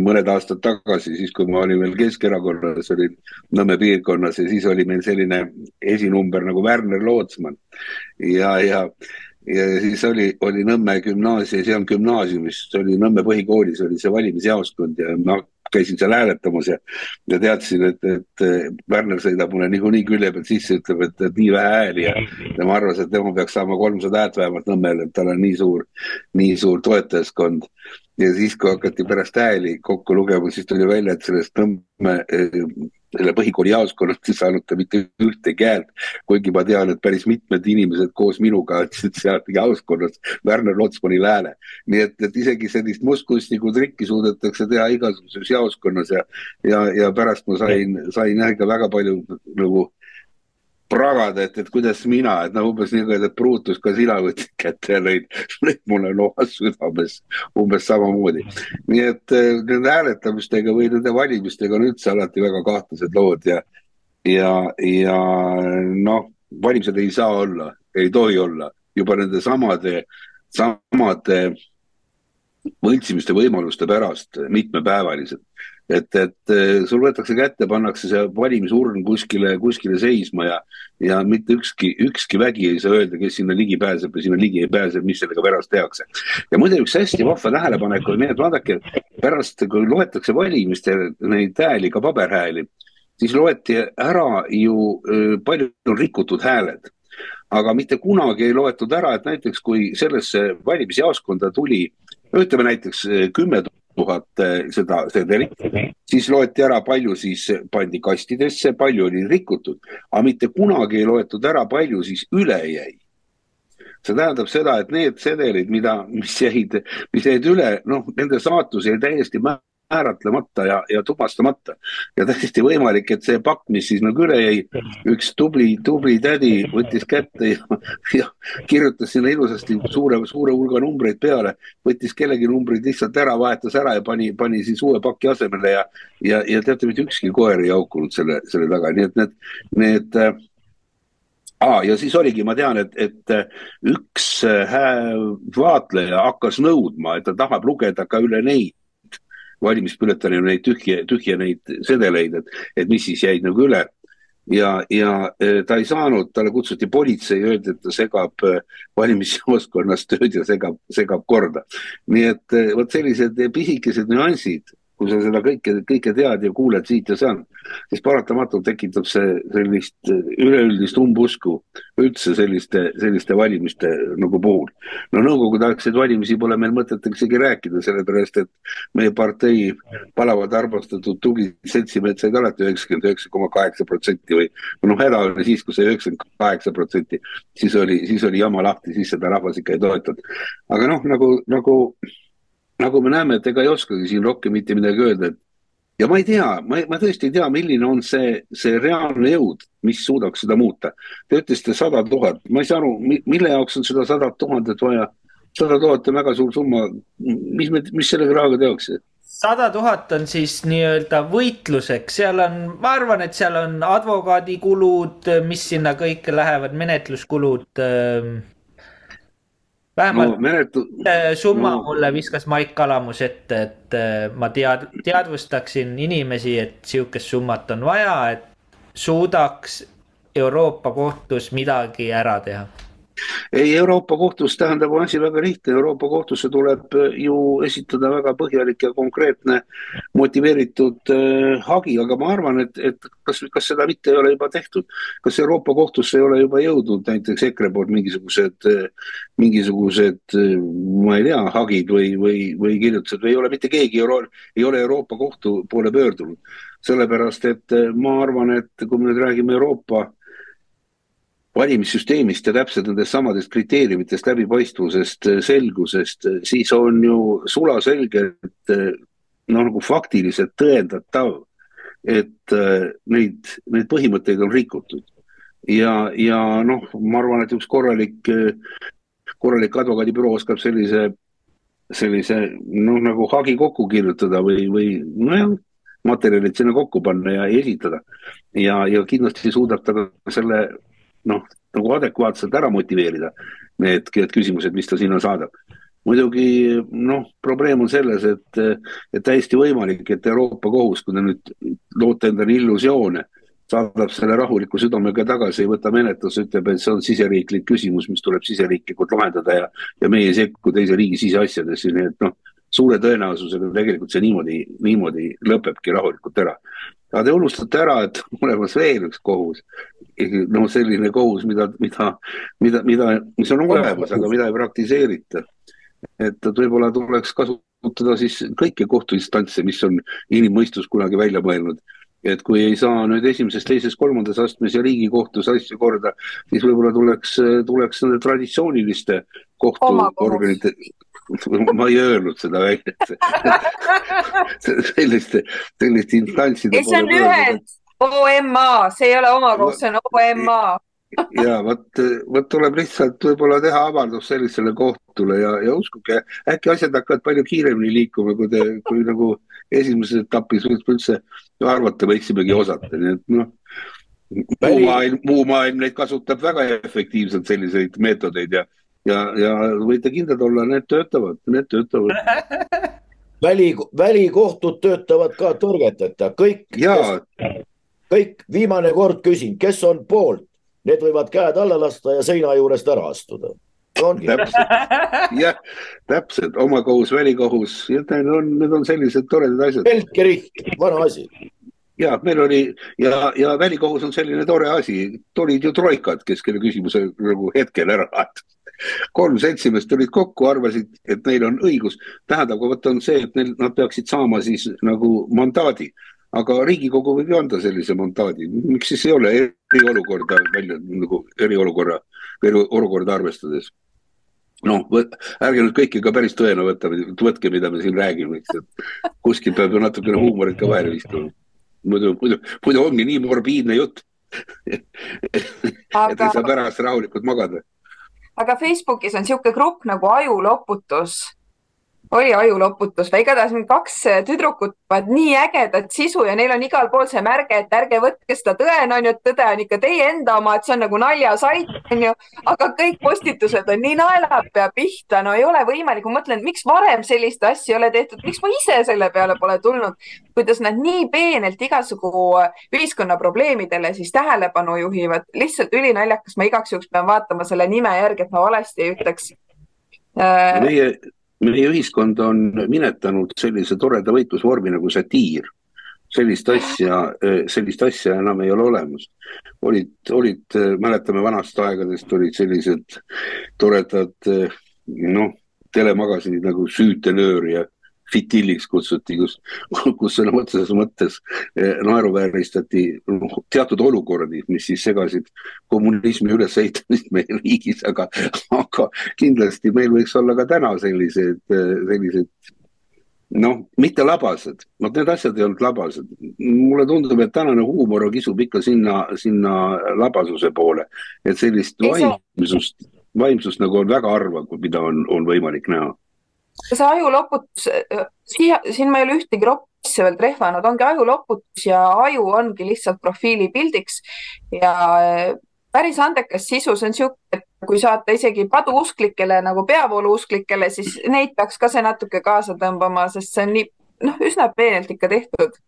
mõned aastad tagasi, siis kui ma olin veel Keskerakonnas, olin Nõmme piirkonnas ja siis oli meil selline esinumber nagu Werner Lootsman ja, ja ja siis oli, oli Nõmme gümnaasium, seal gümnaasiumis, see oli Nõmme põhikoolis oli see valimisjaoskond ja ma käisin seal hääletamas ja, ja teadsin, et, et Werner sõidab mulle niikuinii külje pealt sisse, ütleb, et, et nii vähe hääli ja tema arvas, et tema peaks saama kolmsada häält vähemalt Nõmmel, et tal on nii suur, nii suur toetajaskond. Ja siis, kui hakati pärast hääli kokku lugema, siis tuli välja, et sellest Nõmme selle põhikooli jaoskonnast ei saanud ta mitte ühtegi häält, kuigi ma tean, et päris mitmed inimesed koos minuga andsid seal jaoskonnas Werner Lotsmanile hääle. nii et, et isegi sellist mustkunstnikku trikki suudetakse teha igasuguses jaoskonnas ja, ja, ja pärast ma sain, sain jah ikka väga palju nagu pragada, et, et kuidas mina, et noh, umbes nii, et Brutus ka sina võtsid kätte ja lõid, lõid mulle noas südames. Umbes samamoodi. nii et eh, nende hääletamistega või nende valimistega on üldse alati väga kahtlased lood ja, ja, ja noh, valimised ei saa olla, ei tohi olla. Juba nende samade, samade võltsimiste võimaluste pärast mitmepäevalised et, et eh, sul võetakse kätte, pannakse see valimisurn kuskile, kuskile seisma ja, ja mitte ükski, ükski vägi ei saa öelda, kes sinna ligi pääseb ja sinna ligi ei pääse, mis sellega pärast tehakse. ja muide, üks hästi vahva tähelepanek on nii, et vaadake, pärast, kui loetakse valimistel neid hääli, ka paberhääli, siis loeti ära ju, eh, palju rikutud hääled aga mitte kunagi ei loetud ära, et näiteks kui sellesse valimisjaoskonda tuli, ütleme näiteks eh, kümme tuhat eh, seda sedelit, siis loeti ära, palju siis pandi kastidesse, palju oli rikutud, aga mitte kunagi ei loetud ära, palju siis üle jäi. See tähendab seda, et need sedelid, mida, mis jäid, mis jäid üle, noh, nende saatus jäi täiesti määratlemata ja, ja tuvastamata. ja täiesti võimalik, et see pakk, mis siis nagu üle jäi, üks tubli, tubli tädi võttis kätte ja, ja kirjutas sinna ilusasti suure, suure hulga numbreid peale, võttis kellegi numbrid lihtsalt ära, vahetas ära ja pani, pani siis uue paki asemele ja, ja, ja teate, mitte ükski koer ei haukunud selle, selle taga, nii et need, need ah, ja siis oligi, ma tean, et, et üks vaatleja hakkas nõudma, et ta tahab lugeda ka üle neid valimisbülletäänil neid tühje, tühje neid sedeleid, et, et mis siis jäid nagu üle. ja, ja e, ta ei saanud, talle kutsuti politsei, öeldi, et ta segab e, valimisjaoskonnas tööd ja segab, segab korda. nii et e, vot sellised pisikesed nüansid kui sa seda kõike, kõike tead ja kuuled siit ja sealt, siis paratamatult tekitab see sellist üleüldist umbusku üldse selliste, selliste valimiste nagu puhul. no nõukogudeaegseid valimisi pole meil mõtet isegi rääkida, sellepärast et meie partei palavalt armastatud tugiseltsimehed said alati üheksakümmend üheksa koma kaheksa protsenti või noh, häda oli siis, kui sai üheksakümmend kaheksa protsenti, siis oli, siis oli jama lahti, siis seda rahvas ikka ei toetanud. aga noh, nagu, nagu nagu me näeme, et ega ei oskagi siin rohkem mitte midagi öelda, et ja ma ei tea, ma, ma tõesti ei tea, milline on see, see reaalne jõud, mis suudaks seda muuta. Te ütlesite sada tuhat, ma ei saa aru, mille jaoks on seda sadat tuhandet vaja? sada tuhat on väga suur summa, mis me, mis sellega rahaga tehakse? sada tuhat on siis nii-öelda võitluseks, seal on, ma arvan, et seal on advokaadikulud, mis sinna kõik lähevad, menetluskulud ähm, vähemalt no, menetu... summa no. mulle viskas Maik Kalamus ette, et äh, ma tead-, teadvustaksin inimesi, et sihukest summat on vaja, et suudaks Euroopa kohtus midagi ära teha ei, Euroopa kohtus tähendab asi väga lihtne, Euroopa kohtusse tuleb äh, ju esitada väga põhjalik ja konkreetne motiveeritud äh, hagi, aga ma arvan, et, et kas, kas seda mitte ei ole juba tehtud. kas Euroopa kohtusse ei ole juba jõudnud näiteks EKRE poolt mingisugused, äh, mingisugused, ma ei tea, hagid või, või, või kirjutused või ei ole mitte keegi Euro, ei ole Euroopa kohtu poole pöördunud. sellepärast, et ma arvan, et kui me nüüd räägime Euroopa valimissüsteemist ja täpselt nendest samadest kriteeriumitest, läbipaistvusest, selgusest, siis on ju sulaselgelt noh, nagu faktiliselt tõendatav, et neid, neid põhimõtteid on rikutud. ja, ja noh, ma arvan, et üks korralik, korralik advokaadibüroo oskab sellise, sellise noh, nagu hagi kokku kirjutada või, või nojah, materjalid sinna kokku panna ja esitada. ja, ja kindlasti suudab ta ka selle noh, nagu adekvaatselt ära motiveerida need, need küsimused, mis ta sinna saadab. muidugi noh, probleem on selles, et, et täiesti võimalik, et Euroopa Kohus, kui te nüüd loote endale illusioone, saadab selle rahuliku südamega tagasi, ei võta menetlusse, ütleb, et see on siseriiklik küsimus, mis tuleb siseriiklikult lahendada ja, ja meie ei sekku teise riigi siseasjadesse, nii et noh, suure tõenäosusega tegelikult see niimoodi, niimoodi lõpebki rahulikult ära. Aga te unustate ära, et olemas veel üks kohus, no selline kohus, mida, mida, mida, mida, mis on olemas, aga mida ei praktiseerita. et võib-olla tuleks kasutada siis kõiki kohtuinstantse, mis on inimmõistus kunagi välja mõelnud. Et kui ei saa nüüd esimeses, teises, kolmandas astmes ja Riigikohtus asju korda, siis võib-olla tuleks, tuleks nende traditsiooniliste kohtuorganite, ma ei öelnud seda välja selliste, selliste instantside. see on lühend, OMA, see ei ole omakohus, see on OMA ja vot, vot tuleb lihtsalt võib-olla teha avaldus sellisele kohtule ja, ja uskuge, äkki asjad hakkavad palju kiiremini liikuma, kui te, kui nagu esimeses etapis üldse arvata võiksimegi osata, nii et noh. muu maailm, muu maailm neid kasutab väga efektiivselt, selliseid meetodeid ja, ja, ja võite kindlad olla, need töötavad, need töötavad. Väli, välikohtud töötavad ka tõrgeteta, kõik, kõik viimane kord küsin, kes on poolt, need võivad käed alla lasta ja seina juurest ära astuda. jah, täpselt, oma kohus, välikohus, need on, need on sellised toredad asjad. Belkericht, vana asi. Ja meil oli ja, ja välikohus on selline tore asi, olid ju troikad, kes kelle küsimuse nagu hetkel ära lahendas kolm seltsimeest tulid kokku, arvasid, et neil on õigus. tähendab, vot on see, et neil, nad peaksid saama siis nagu mandaadi aga Riigikogu võib ju anda sellise mandaadi, miks siis ei ole eriolukorda välja nagu eriolukorra, eriolukorda arvestades? noh, ärge nüüd kõike ka päris tõena võtta, võtke, mida me siin räägime, eks, et kuskil peab ju natukene huumorit ka vahele viskama. muidu, muidu, muidu ongi nii morbiidne jutt et ei saa pärast rahulikult magada. Aga Facebookis on niisugune grupp nagu ajuloputus oli ajuloputus või igatahes kaks tüdrukut panevad nii ägedat sisu ja neil on igal pool see märge, et ärge võtke seda tõena, onju, et tõde on ikka teie enda oma, et see on nagu naljasait, onju. aga kõik postitused on nii naelapea pihta, no ei ole võimalik, ma mõtlen, miks varem sellist asja ei ole tehtud, miks ma ise selle peale pole tulnud, kuidas nad nii peenelt igasugu ühiskonna probleemidele siis tähelepanu juhivad, lihtsalt ülinaljakas, ma igaks juhuks pean vaatama selle nime järgi, et ma valesti ei ütleks. Meie meie ühiskond on minetanud sellise toreda võitlusvormi nagu satiir. sellist asja, sellist asja enam ei ole olemas. olid, olid, mäletame vanast aegadest olid sellised toredad noh, telemagasinid nagu Süütenöör ja fitilliks kutsuti, kus, kus sõna otseses mõttes eh, naeruvääristati noh, teatud olukordi, mis siis segasid kommunismi ülesehitamist meie riigis, aga, aga kindlasti meil võiks olla ka täna sellised, eh, sellised noh, mitte labased, vot need asjad ei olnud labased. mulle tundub, et tänane huumor kisub ikka sinna, sinna labasuse poole, et sellist vaimsust, vaimsust nagu on väga harva, mida on, on võimalik näha see ajuloputus, siia, siin ma ei ole ühtegi roppi veel trehvanud, ongi ajuloputus ja aju ongi lihtsalt profiilipildiks ja eh, päris andekas sisu, see on sihuke, et kui saata isegi paduusklikele nagu peavooluusklikele, siis neid peaks ka see natuke kaasa tõmbama, sest see on nii, noh, üsna peenelt ikka tehtud.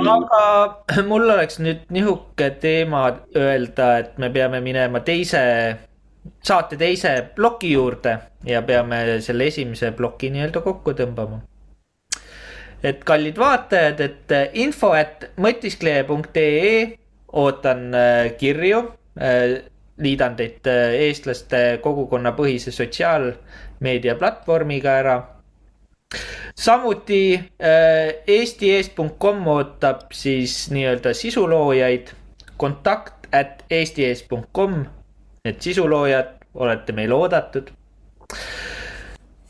aga mul oleks nüüd nihuke teema öelda, et me peame minema teise saate teise ploki juurde ja peame selle esimese ploki nii-öelda kokku tõmbama. et kallid vaatajad, et info at mõtiskleja.ee ootan äh, kirju. Äh, liidan teid äh, eestlaste kogukonnapõhise sotsiaalmeedia platvormiga ära samuti eestiees.com ootab siis nii-öelda sisuloojaid. kontakt at eestiees.com need sisuloojad, olete meil oodatud.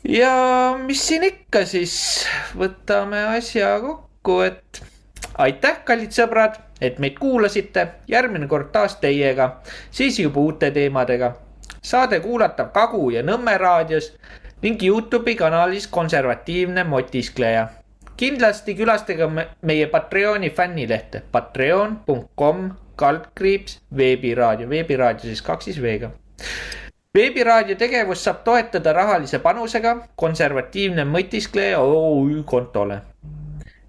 ja mis siin ikka siis, võtame asja kokku, et aitäh, kallid sõbrad, et meid kuulasite. järgmine kord taas teiega, siis juba uute teemadega. saade kuulatav Kagu ja Nõmme raadios ning Youtube'i kanalis Konservatiivne motiskleja. kindlasti külastage meie Patreoni fännilehte patreon.com kaldkriips veebiraadio, veebiraadio siis kaks siis V-ga. veebiraadio tegevust saab toetada rahalise panusega konservatiivne mõtiskleja OÜ kontole.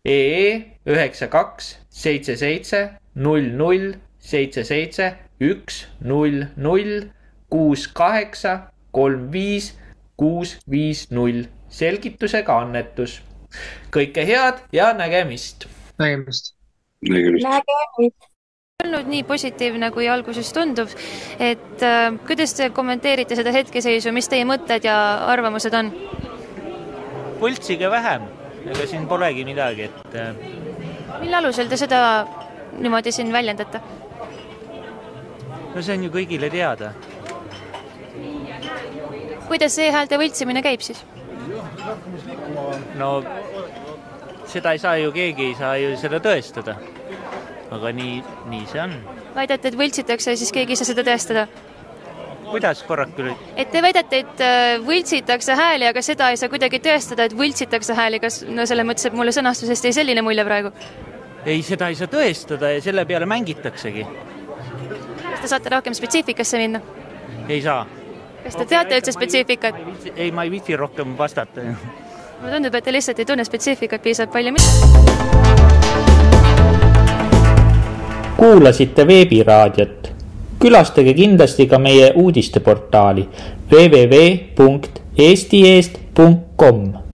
EE üheksa kaks seitse seitse null null seitse seitse üks null null kuus kaheksa kolm viis kuus viis null selgitusega annetus. kõike head ja nägemist. nägemist. nägemist. nägemist olnud nii positiivne, kui alguses tundub, et äh, kuidas te kommenteerite seda hetkeseisu, mis teie mõtted ja arvamused on? võltsige vähem, ega siin polegi midagi, et äh.... mille alusel te seda niimoodi siin väljendate? no see on ju kõigile teada. kuidas see e-häälte võltsimine käib siis? no seda ei saa ju, keegi ei saa ju seda tõestada. Aga nii, nii see on. väidate, et võltsitakse, siis keegi ei saa seda tõestada? kuidas korrake üle? et te väidate, et äh, võltsitakse hääli, aga seda ei saa kuidagi tõestada, et võltsitakse hääli, kas no selles mõttes, et mulle sõnastusest jäi selline mulje praegu? ei, seda ei saa tõestada ja selle peale mängitaksegi. kas te saate rohkem spetsiifikasse minna? ei saa. kas te teate üldse spetsiifikat? ei, ma ei viitsi rohkem vastata mulle tundub, et te lihtsalt ei tunne spetsiifikat piisavalt palju. Kuulasite veebiraadiot. külastage kindlasti ka meie uudisteportaali www.eestieest.com